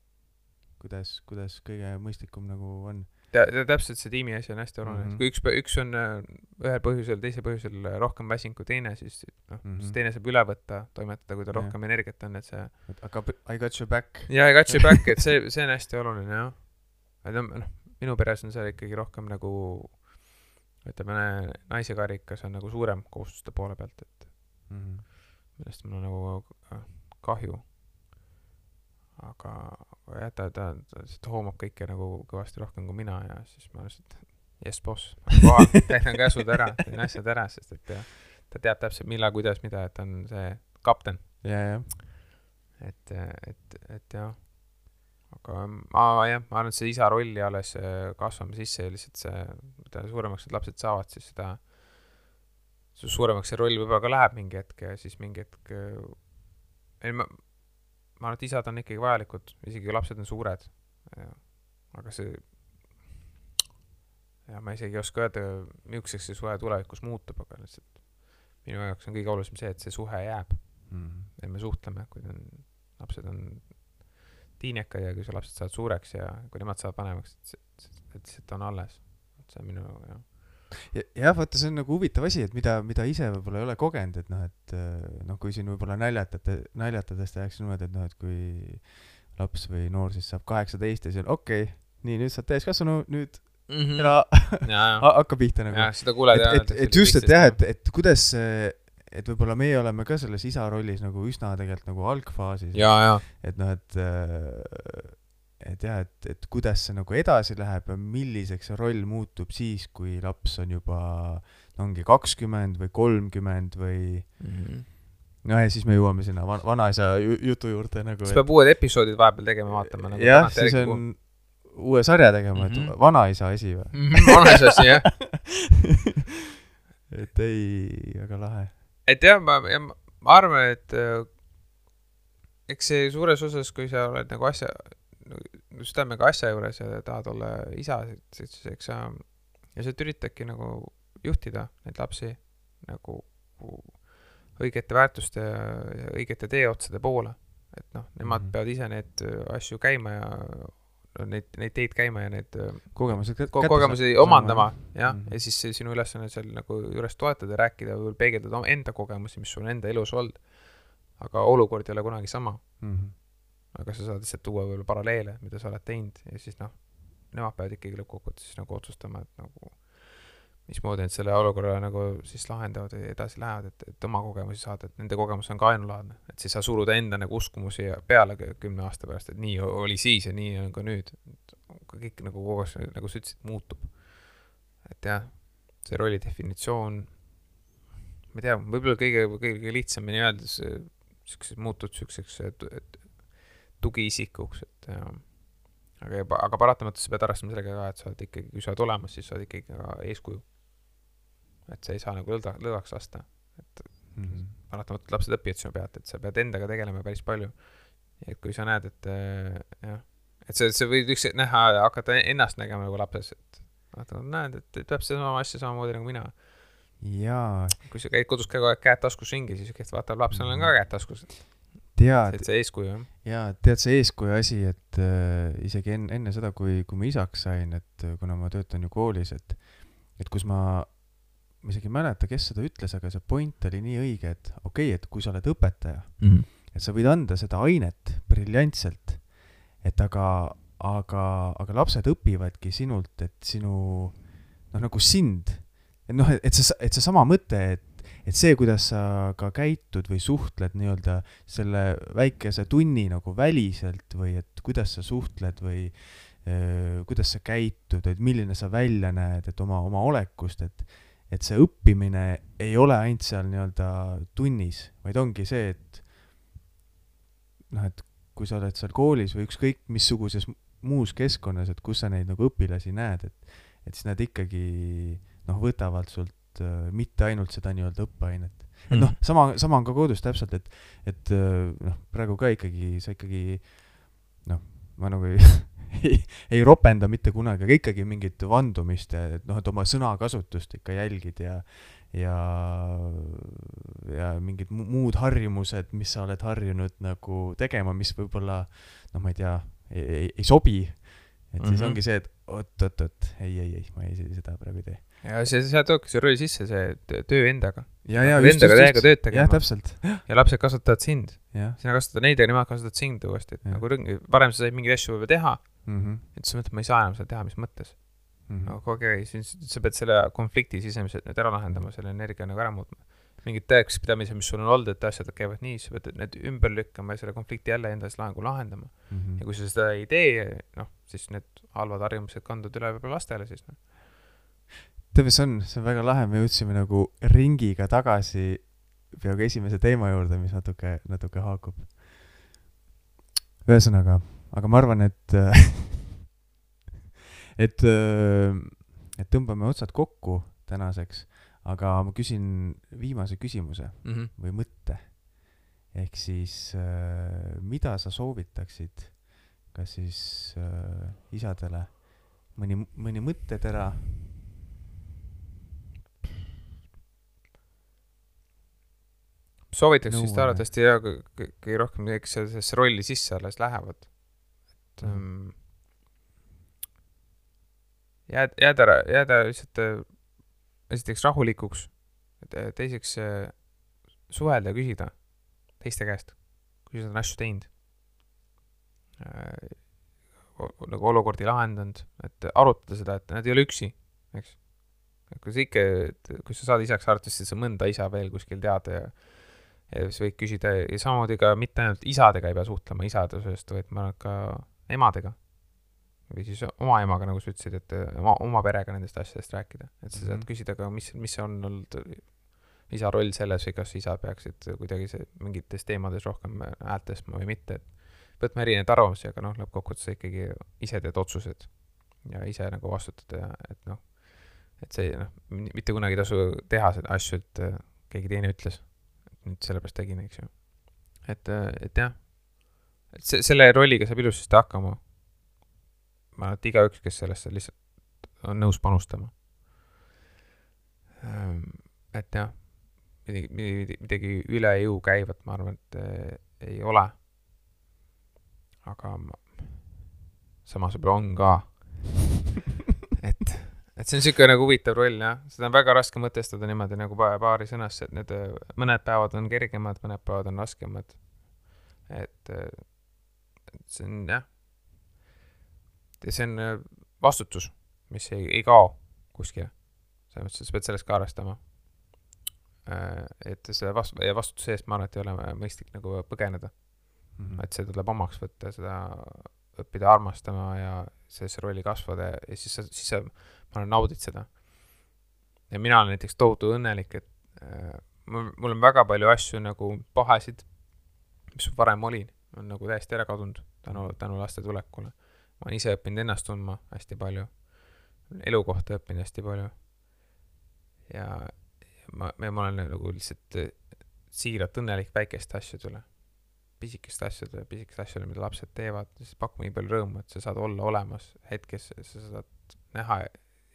[SPEAKER 1] kuidas, kuidas kõige mõistlikum nagu on.
[SPEAKER 2] Tä- tä- täpselt see tiimi asi on hästi oluline mm,
[SPEAKER 1] Mhm.
[SPEAKER 2] -hmm. kui üks, üks on äh, ühel põhjusel, teisel põhjusel rohkem väsinud kui teine, siis noh mm, -hmm.
[SPEAKER 1] Mhm.
[SPEAKER 2] siis teine saab üle võtta, toimetada, kui tal rohkem energiat on, et see
[SPEAKER 1] aga I got your back.
[SPEAKER 2] ja I got you back, et see, <laughs> see on hästi oluline jah. et noh, noh, minu peres on see ikkagi rohkem nagu ütleme, naise karikas on nagu suurem kohustuste poole pealt, et
[SPEAKER 1] Mhm.
[SPEAKER 2] millest mul on nagu äh, kahju. aga, aga jah, ta, ta, ta lihtsalt hoomab kõike nagu kõvasti rohkem kui mina ja siis ma lihtsalt, jess boss, <laughs> täidan käsud ära, teen asjad ära, sest et ja, ta teab täpselt millal, kuidas, mida, et ta on see kapten,
[SPEAKER 1] ja, ja,
[SPEAKER 2] et, et, et jah. aga ma jah, ma arvan, et see isa rolli alles äh, kasvame sisse ja lihtsalt see, mida suuremaks need lapsed saavad, siis seda, seda suuremaks see roll võib-olla ka läheb mingi hetk ja siis mingi hetk äh, ei ma, ma arvan, et isad on ikkagi vajalikud, isegi kui lapsed on suured. aga see, ja ma isegi ei oska öelda, milliseks see suhe tulevikus muutub, aga lihtsalt minu jaoks on kõige olulisem see, et see suhe jääb
[SPEAKER 1] Mhm.
[SPEAKER 2] ja me suhtleme, kui on, lapsed on tiinekad ja kui su lapsed saavad suureks ja kui nemad saavad vanemaks, et see, et see on alles. et see on minu jah,
[SPEAKER 1] jah, vaata, see on nagu huvitav asi, et mida, mida ise võib-olla ei ole kogenud, et noh, et noh, kui siin võib-olla naljatate, naljatades tehakse niimoodi, et noh, et kui laps või noor siis saab kaheksateist ja siis on okei okay,, nii, nüüd sa oled täiskasvanu, nüüd mm -hmm. ela <laughs> hakka pihta nagu.
[SPEAKER 2] jah, seda kuuled
[SPEAKER 1] jah. et, et, et just, et jah, et, et kuidas et võib-olla meie oleme ka selles isa rollis nagu üsna tegelikult nagu algfaasis. et noh, et et jah, et, et kuidas see nagu edasi läheb ja milliseks see roll muutub siis, kui laps on juba no ongi kakskümmend või kolmkümmend või mm -hmm. no ja siis me jõuame sinna van-, vanaisa jutu juurde nagu
[SPEAKER 2] siis peab uued episoodid vahepeal tegema, vaatama nagu
[SPEAKER 1] jah, siis on uue sarja tegema mm, -hmm. et mhm. vanaisa asi või
[SPEAKER 2] mm? -hmm, vanaisa asi, jah <laughs>
[SPEAKER 1] et ei, väga lahe.
[SPEAKER 2] et jah, ma, ja ma arvan, et äh, eks see suures osas, kui sa oled nagu asja, südamega asja juures ja tahad olla isa, siis eks sa, ja sa üritadki nagu juhtida neid lapsi nagu õigete väärtuste ja, õigete teeotsade poole. et noh, nemad mm -hmm. peavad ise neid asju käima ja neid, neid teid käima ja neid
[SPEAKER 1] kogemusi
[SPEAKER 2] ko kogemusi omandama, jah mm, -hmm. ja siis sinu ülesanne seal nagu juures toetada rääkida, võib-olla peegeldada enda kogemusi, mis sul enda elus olnud. aga olukord ei ole kunagi sama mm. -hmm aga sa saad lihtsalt tuua võib-olla paralleele, mida sa oled teinud ja siis noh, nemad peavad ikkagi lõppkokkuvõttes nagu otsustama, et nagu mismoodi nad selle olukorra nagu siis lahendavad või edasi lähevad, et, et oma kogemusi saada, et nende kogemus on ka ainulaadne. et siis sa suruda enda nagu uskumusi peale kümne aasta pärast, et nii oli siis ja nii on ka nüüd. kõik nagu kogu aeg, nagu sa ütlesid, muutub. et jah, see rolli definitsioon, ma ei tea, võib-olla kõige, kõige lihtsamini öeldes, siukseks muutud siukseks, tugiisikuks, et ja, aga, aga paratamatult sa pead arvestama sellega ka, et sa oled ikkagi, kui sa oled olemas, siis sa oled ikkagi ka eeskuju. et sa ei saa nagu lõdva, lõdvaks lasta, et mm -hmm. paratamatult lapsed õpivad sinu pealt, et sa pead endaga tegelema päris palju. et kui sa näed, et äh, jah, et sa, sa võid üks näha, hakata ennast nägema nagu lapses, et vaata, näed, et, et peab sedasama asja samamoodi nagu mina
[SPEAKER 1] jaa.
[SPEAKER 2] kui sa käid kodus kogu aeg käed taskus ringi, siis vaatab laps, sul on ka käed taskus
[SPEAKER 1] tead.
[SPEAKER 2] see eeskuju, jah?
[SPEAKER 1] jaa, tead, see eeskuju asi, et äh, isegi enne, enne seda, kui, kui ma isaks sain, et äh, kuna ma töötan ju koolis, et, et kus ma, ma isegi ei mäleta, kes seda ütles, aga see point oli nii õige, et okei okay,, et kui sa oled õpetaja mm, -hmm. et sa võid anda seda ainet briljantselt, et aga, aga, aga lapsed õpivadki sinult, et sinu, noh, nagu sind, et noh, et see, et seesama mõte, et et see, kuidas sa ka käitud või suhtled nii-öelda selle väikese tunni nagu väliselt või et kuidas sa suhtled või öö, kuidas sa käitud, et milline sa välja näed, et oma, oma olekust, et et see õppimine ei ole ainult seal nii-öelda tunnis, vaid ongi see, et noh, et kui sa oled seal koolis või ükskõik missuguses muus keskkonnas, et kus sa neid nagu õpilasi näed, et et siis nad ikkagi noh, võtavad sult et äh, mitte ainult seda nii-öelda õppeainet. et mm. noh, sama, sama on ka kodus täpselt, et, et äh, noh, praegu ka ikkagi, sa ikkagi noh, ma nagu ei <laughs> ei, ei ropenda mitte kunagi, aga ikkagi mingit vandumist, et noh, et oma sõnakasutust ikka jälgid ja ja, ja mingid muud harjumused, mis sa oled harjunud nagu tegema, mis võib-olla noh, ma ei tea, ei, ei sobi. et mm -hmm. siis mhm. ongi see, et oot-oot-oot, ei, ei, ei, ma ei, seda praegu ei tee
[SPEAKER 2] ja see, sealt tulebki see roll sisse, see töö endaga.
[SPEAKER 1] endaga
[SPEAKER 2] täiega tööd tegema.
[SPEAKER 1] jah, täpselt.
[SPEAKER 2] ja lapsed kasvatavad sind. sina kasvatad neid, aga nemad kasvatavad sind uuesti, et ja. nagu rõng-, varem sa said mingeid asju võib-olla teha mm, -hmm. et siis mõtled, ma ei saa enam seda teha, mis mõttes mm. -hmm. no okei okay,, siis sa pead selle konflikti sisemiselt nüüd ära lahendama, selle energia nagu ära muutma. mingid tõekspidamised, mis sul on olnud, et asjad käivad nii, sa pead need ümber lükkama ja selle konflikti jälle enda eest lahengu lahendama mm. -hmm. ja kui sa seda ei tee, noh, siis need halvad harjumused kanduvad üle võib-olla lastele siis, noh
[SPEAKER 1] tead, mis on, see on väga lahe, me jõudsime nagu ringiga tagasi peaaegu esimese teema juurde, mis natuke, natuke haakub. ühesõnaga, aga ma arvan, et <laughs> et, et tõmbame otsad kokku tänaseks, aga ma küsin viimase küsimuse mm -hmm. või mõtte. ehk siis, mida sa soovitaksid, kas siis isadele mõni, mõni mõttetera
[SPEAKER 2] soovitaks no, vist arvatavasti ja kõige rohkem, eks sellesse rolli sisse alles lähevad. et mm. um, jääd, jääda, jääda lihtsalt äh, esiteks rahulikuks, teiseks äh, suhelda ja küsida teiste käest, kui sa oled asju teinud äh, nagu olukordi lahendanud, et arutada seda, et nad ei ole üksi, eks. kui sa ikka, kui sa saad isaks arvatavasti, sa mõnda isa veel kuskil tead ja ja siis võid küsida ja samamoodi ka mitte ainult isadega ei pea suhtlema isadusest, vaid ma arvan, ka emadega. või siis oma emaga, nagu sa ütlesid, et oma, oma perega nendest asjadest rääkida. et sa saad mm -hmm. küsida ka, mis, mis on olnud isa roll selles või kas isa peaksid kuidagi see, mingites teemades rohkem häält tõstma või mitte, et võtma erinevaid arvamusi, aga noh, lõppkokkuvõttes sa ikkagi ise teed otsused ja ise nagu vastutad ja et noh, et see noh, mitte kunagi ei tasu teha seda asju, et äh, keegi teine ütles, nüüd sellepärast tegin, eks ju. et, äh, et jah, et see, selle rolliga saab ilusasti hakkama. ma arvan, et igaüks, kes sellesse lihtsalt on nõus panustama. Ehm, et jah, midagi, midagi üle jõu käivat, ma arvan, et äh, ei ole aga ma, samas võib-olla on ka et, see on niisugune nagu huvitav roll jah, seda on väga raske mõtestada niimoodi nagu paari sõnasse, et need mõned päevad on kergemad, mõned päevad on raskemad. et, et see on jah, ja see on vastutus, mis ei, ei kao kuskile. selles mõttes, et sa pead sellest ka arvestama. et selle vast- ja vastutuse eest ma arvan, et ei ole mõistlik nagu põgeneda mm. -hmm. et see tuleb omaks võtta, seda õppida armastama ja sellesse rolli kasvada ja siis sa, siis sa, arvan, naudid seda. ja mina olen näiteks tohutu õnnelik, et äh, mul, on väga palju asju nagu pahasid, mis varem olin, on nagu täiesti ära kadunud tänu, tänu laste tulekule. ma olen ise õppinud ennast tundma hästi palju, elukohta õppinud hästi palju. ja, ja ma, ma olen nagu lihtsalt siiralt õnnelik väikeste asjade üle pisikeste asjade, pisikeste asjade, mida lapsed teevad, siis pakub nii palju rõõmu, et sa saad olla olemas hetkes, sa saad näha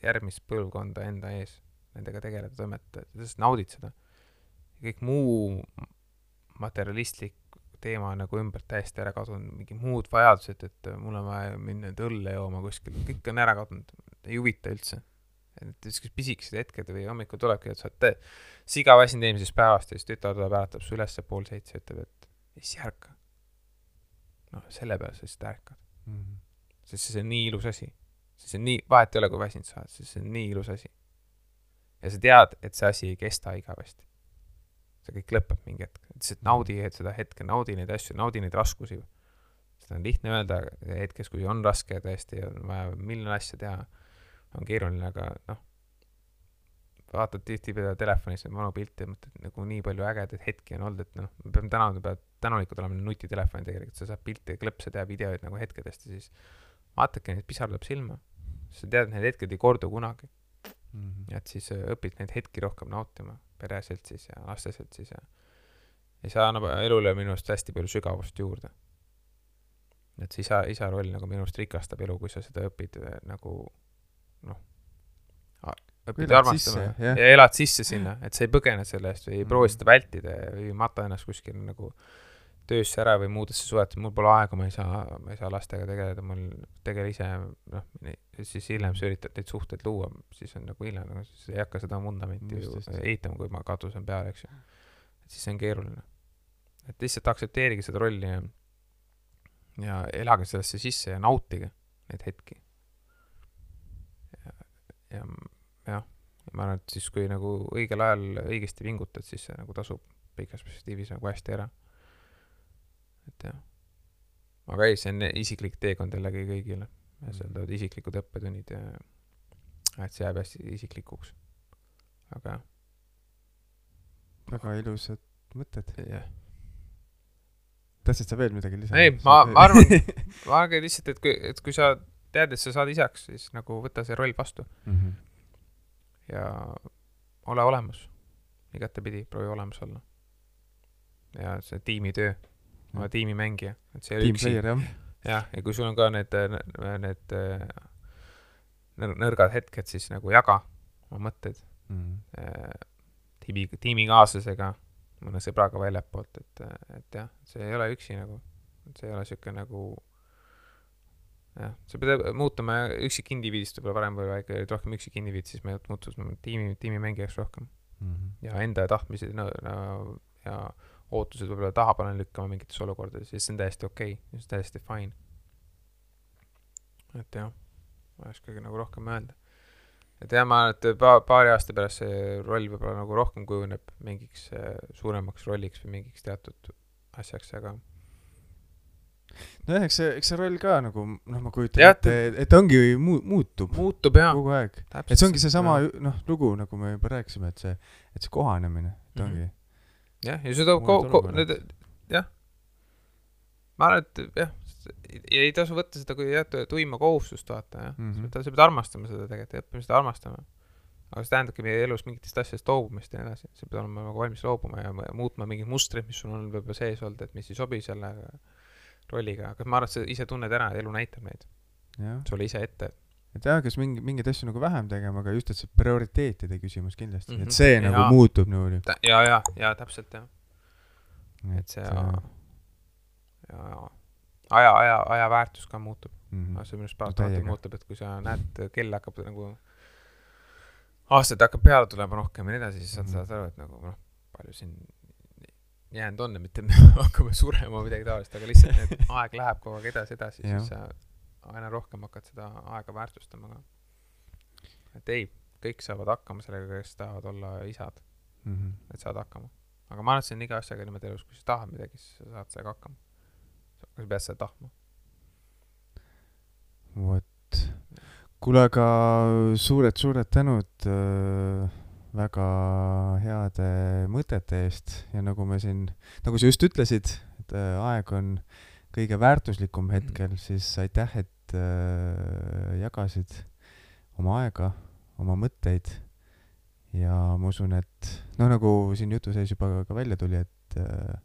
[SPEAKER 2] järgmist põlvkonda enda ees, nendega tegeleda, toimetada, sa lihtsalt naudid seda. kõik muu materialistlik teema nagu ümbert täiesti ära kadunud, mingid muud vajadused, et mul on vaja minna nüüd õlle jooma kuskil, kõik on ära kadunud, ei huvita üldse. et niisugused pisikesed hetked või hommikul tulebki, et sa oled siga väsinud eelmisest päevast ja siis tütar tuleb, äratab su ülesse pool seitse, ütleb, et siis ärka. noh, selle peale sa lihtsalt ärkad mm. -hmm. sest see on nii ilus asi. See on nii, vahet ei ole, kui väsinud sa oled, sest see on nii ilus asi. ja sa tead, et see asi ei kesta igavesti. see kõik lõpeb mingi hetk, lihtsalt naudi seda hetke, naudi neid asju, naudi neid raskusi. seda on lihtne öelda hetkes, kui on raske tõesti on vaja miljon asja teha, on keeruline, aga noh vaatad tihtipeale telefonis neid vanu pilte ja mõtled nagu nii palju ägedaid hetki on olnud, et noh, me peame täna, peavad tänulikud olema nutitelefoni tegelikult, sa saad pilte, klõpse teha, videoid nagu hetkedest ja siis vaadake pisar tuleb silma. Sa tead, need hetked ei kordu kunagi mm. -hmm. et siis äh, õpid neid hetki rohkem nautima, pereselt siis ja lasteselt siis ja ja see annab elule minu arust hästi palju sügavust juurde. et see isa, isa roll nagu minu arust rikastab elu, kui sa seda õpid äh, nagu noh, õpid armastama ja elad sisse sinna, et sa ei põgene selle eest või ei mm. proovi seda vältida või mata ennast kuskil nagu töösse ära või muudesse suhetesse, mul pole aega, ma ei saa, ma ei saa lastega tegeleda, mul tegele ise, noh, siis hiljem sa üritad neid suhteid luua, siis on nagu hiljem, nagu siis ei hakka seda vundamenti ju ehitama, kui ma katus on peal, eks ju. et siis see on keeruline. et lihtsalt aktsepteerige seda rolli ja, ja elage sellesse sisse ja nautige neid hetki. ja, ja jah, ma arvan, et siis, kui nagu õigel ajal õigesti pingutad, siis see nagu tasub pikas perspektiivis nagu hästi ära. Et jah. aga ei, see on isiklik teekond jällegi kõigile ja seal tulevad isiklikud õppetunnid ja et see jääb hästi isiklikuks. aga jah.
[SPEAKER 1] väga ilusad mõtted.
[SPEAKER 2] jah
[SPEAKER 1] tahtsid sa veel midagi lisada?
[SPEAKER 2] ei, ma, ma arvan, <laughs> ma arvan lihtsalt, et kui, et kui sa tead, et sa saad isaks, siis nagu võta see roll vastu mm. -hmm ja ole olemas, igatepidi proovi olemas olla. ja see tiimitöö, ole tiimimängija, et see ei ole üksi. jah, <laughs> jah, ja kui sul on ka need, need nõrgad hetked, siis nagu jaga oma mõtteid mm. tiimi, tiimikaaslasega, mõne sõbraga väljapoolt, et, et jah, see ei ole üksi nagu, see ei ole niisugune nagu jah, sa pead muutuma üksikindiviidist võib-olla varem võib-olla ikka olid rohkem üksikindiviid, siis me muutusime tiimi, tiimimängijaks rohkem
[SPEAKER 1] Mhm.
[SPEAKER 2] ja enda tahtmisi no, no, ja ootused võib-olla tahapoole lükkama mingites olukordades ja see on täiesti okei okay,, see on täiesti fine. et jah, ma ei oskagi nagu rohkem öelda. et jah, ma arvan, et pa-, paari aasta pärast see roll võib-olla nagu rohkem kujuneb mingiks äh, suuremaks rolliks või mingiks teatud asjaks, aga
[SPEAKER 1] nojah, eks see, eks see roll ka nagu noh, ma kujutan ette, et ta ongi mu-, muutub
[SPEAKER 2] muutub jaa.
[SPEAKER 1] kogu aeg. et see ongi seesama noh, lugu, nagu me juba rääkisime, et see, et see kohanemine, et
[SPEAKER 2] Mhm.
[SPEAKER 1] ongi
[SPEAKER 2] jah, ja seda
[SPEAKER 1] Uued
[SPEAKER 2] ko-, need, jah. ma arvan, et jah, ei tasu võtta seda kui jah, tuima kohustust vaata jah mm. -hmm. sa pead armastama seda tegelikult ja õppima seda armastama. aga see tähendabki meie elus mingitest asjadest loobumist ja nii edasi, sa pead olema nagu valmis loobuma ja mu- muutma mingeid mustreid, mis sul on võib-olla sees olnud, et mis ei sobi selle rolliga, aga ma arvan, et sa ise tunned ära, elu näitab neid sulle ise ette.
[SPEAKER 1] et jah, kas mingi, mingeid asju nagu vähem tegema, aga just, et see prioriteetide küsimus kindlasti mm, -hmm.
[SPEAKER 2] Mhm.
[SPEAKER 1] et see nagu
[SPEAKER 2] Jaa.
[SPEAKER 1] muutub niimoodi.
[SPEAKER 2] ja, ja, ja täpselt jah, et see
[SPEAKER 1] äh,
[SPEAKER 2] ja, ja aja, aja, aja väärtus ka muutub.
[SPEAKER 1] mm
[SPEAKER 2] aga see minu arust
[SPEAKER 1] No
[SPEAKER 2] paratamatult
[SPEAKER 1] täiega.
[SPEAKER 2] muutub, et kui sa näed, kell hakkab nagu, aastaid hakkab peale tulema rohkem ja nii edasi, siis sa
[SPEAKER 1] Mhm.
[SPEAKER 2] saad aru, et nagu noh, palju siin jäänud on ja mitte me <laughs> hakkame surema või midagi taolist, aga lihtsalt need <laughs> aeg läheb kogu aeg edasi, edasi, siis sa aina rohkem hakkad seda aega väärtustama ka. et ei, kõik saavad hakkama sellega, kes tahavad olla isad,
[SPEAKER 1] -hmm.
[SPEAKER 2] et saad hakkama. aga ma arvan, et see on iga asjaga niimoodi elus, kui sa tahad midagi, siis sa saad sellega hakkama. sa pead seda tahtma.
[SPEAKER 1] vot, kuule, aga suured-suured tänud äh, väga heade mõtete eest ja nagu me siin, nagu sa just ütlesid, et äh, aeg on kõige väärtuslikum hetkel, siis aitäh, et äh, jagasid oma aega, oma mõtteid ja ma usun, et noh, nagu siin jutu sees juba ka välja tuli, et äh,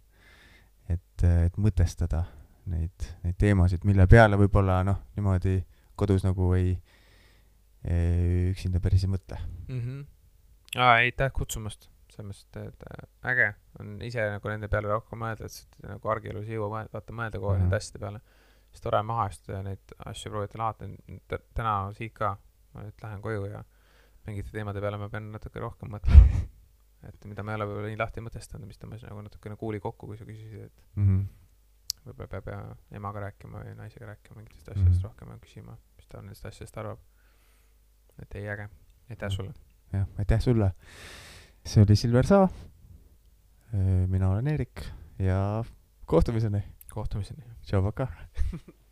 [SPEAKER 1] et, et mõtestada neid, neid teemasid, mille peale võib-olla noh, niimoodi kodus nagu ei, ei, üksinda päris ei mõtle
[SPEAKER 2] mm. -hmm. aa, aitäh kutsumast, selles mõttes, et äh, äge on ise nagu nende peale rohkem mõelda, et nagu argielus ei jõua mõelda, vaata mõelda kogu aeg
[SPEAKER 1] Mhm.
[SPEAKER 2] nende asjade peale. Siis tore maha istuda ja neid asju proovida lahata, täna siit ka, ma nüüd lähen koju ja mingite teemade peale ma pean natuke rohkem mõtlema. <laughs> et mida ma ei ole võib-olla nii lahti mõtestanud, mis tõmbas nagu natukene kuuli kokku, kui sa küsisid, et
[SPEAKER 1] mm. -hmm.
[SPEAKER 2] võib-olla peab ja emaga rääkima või naisega rääkima mingitest
[SPEAKER 1] Mhm.
[SPEAKER 2] asjadest rohkem ja küsima, mis ta nendest asjadest arvab. et ei, äge, aitäh sulle.
[SPEAKER 1] jah, aitäh sulle. see oli Silver Saa. mina olen Eerik ja kohtumiseni.
[SPEAKER 2] kohtumiseni.
[SPEAKER 1] tšau, pakaa. <laughs>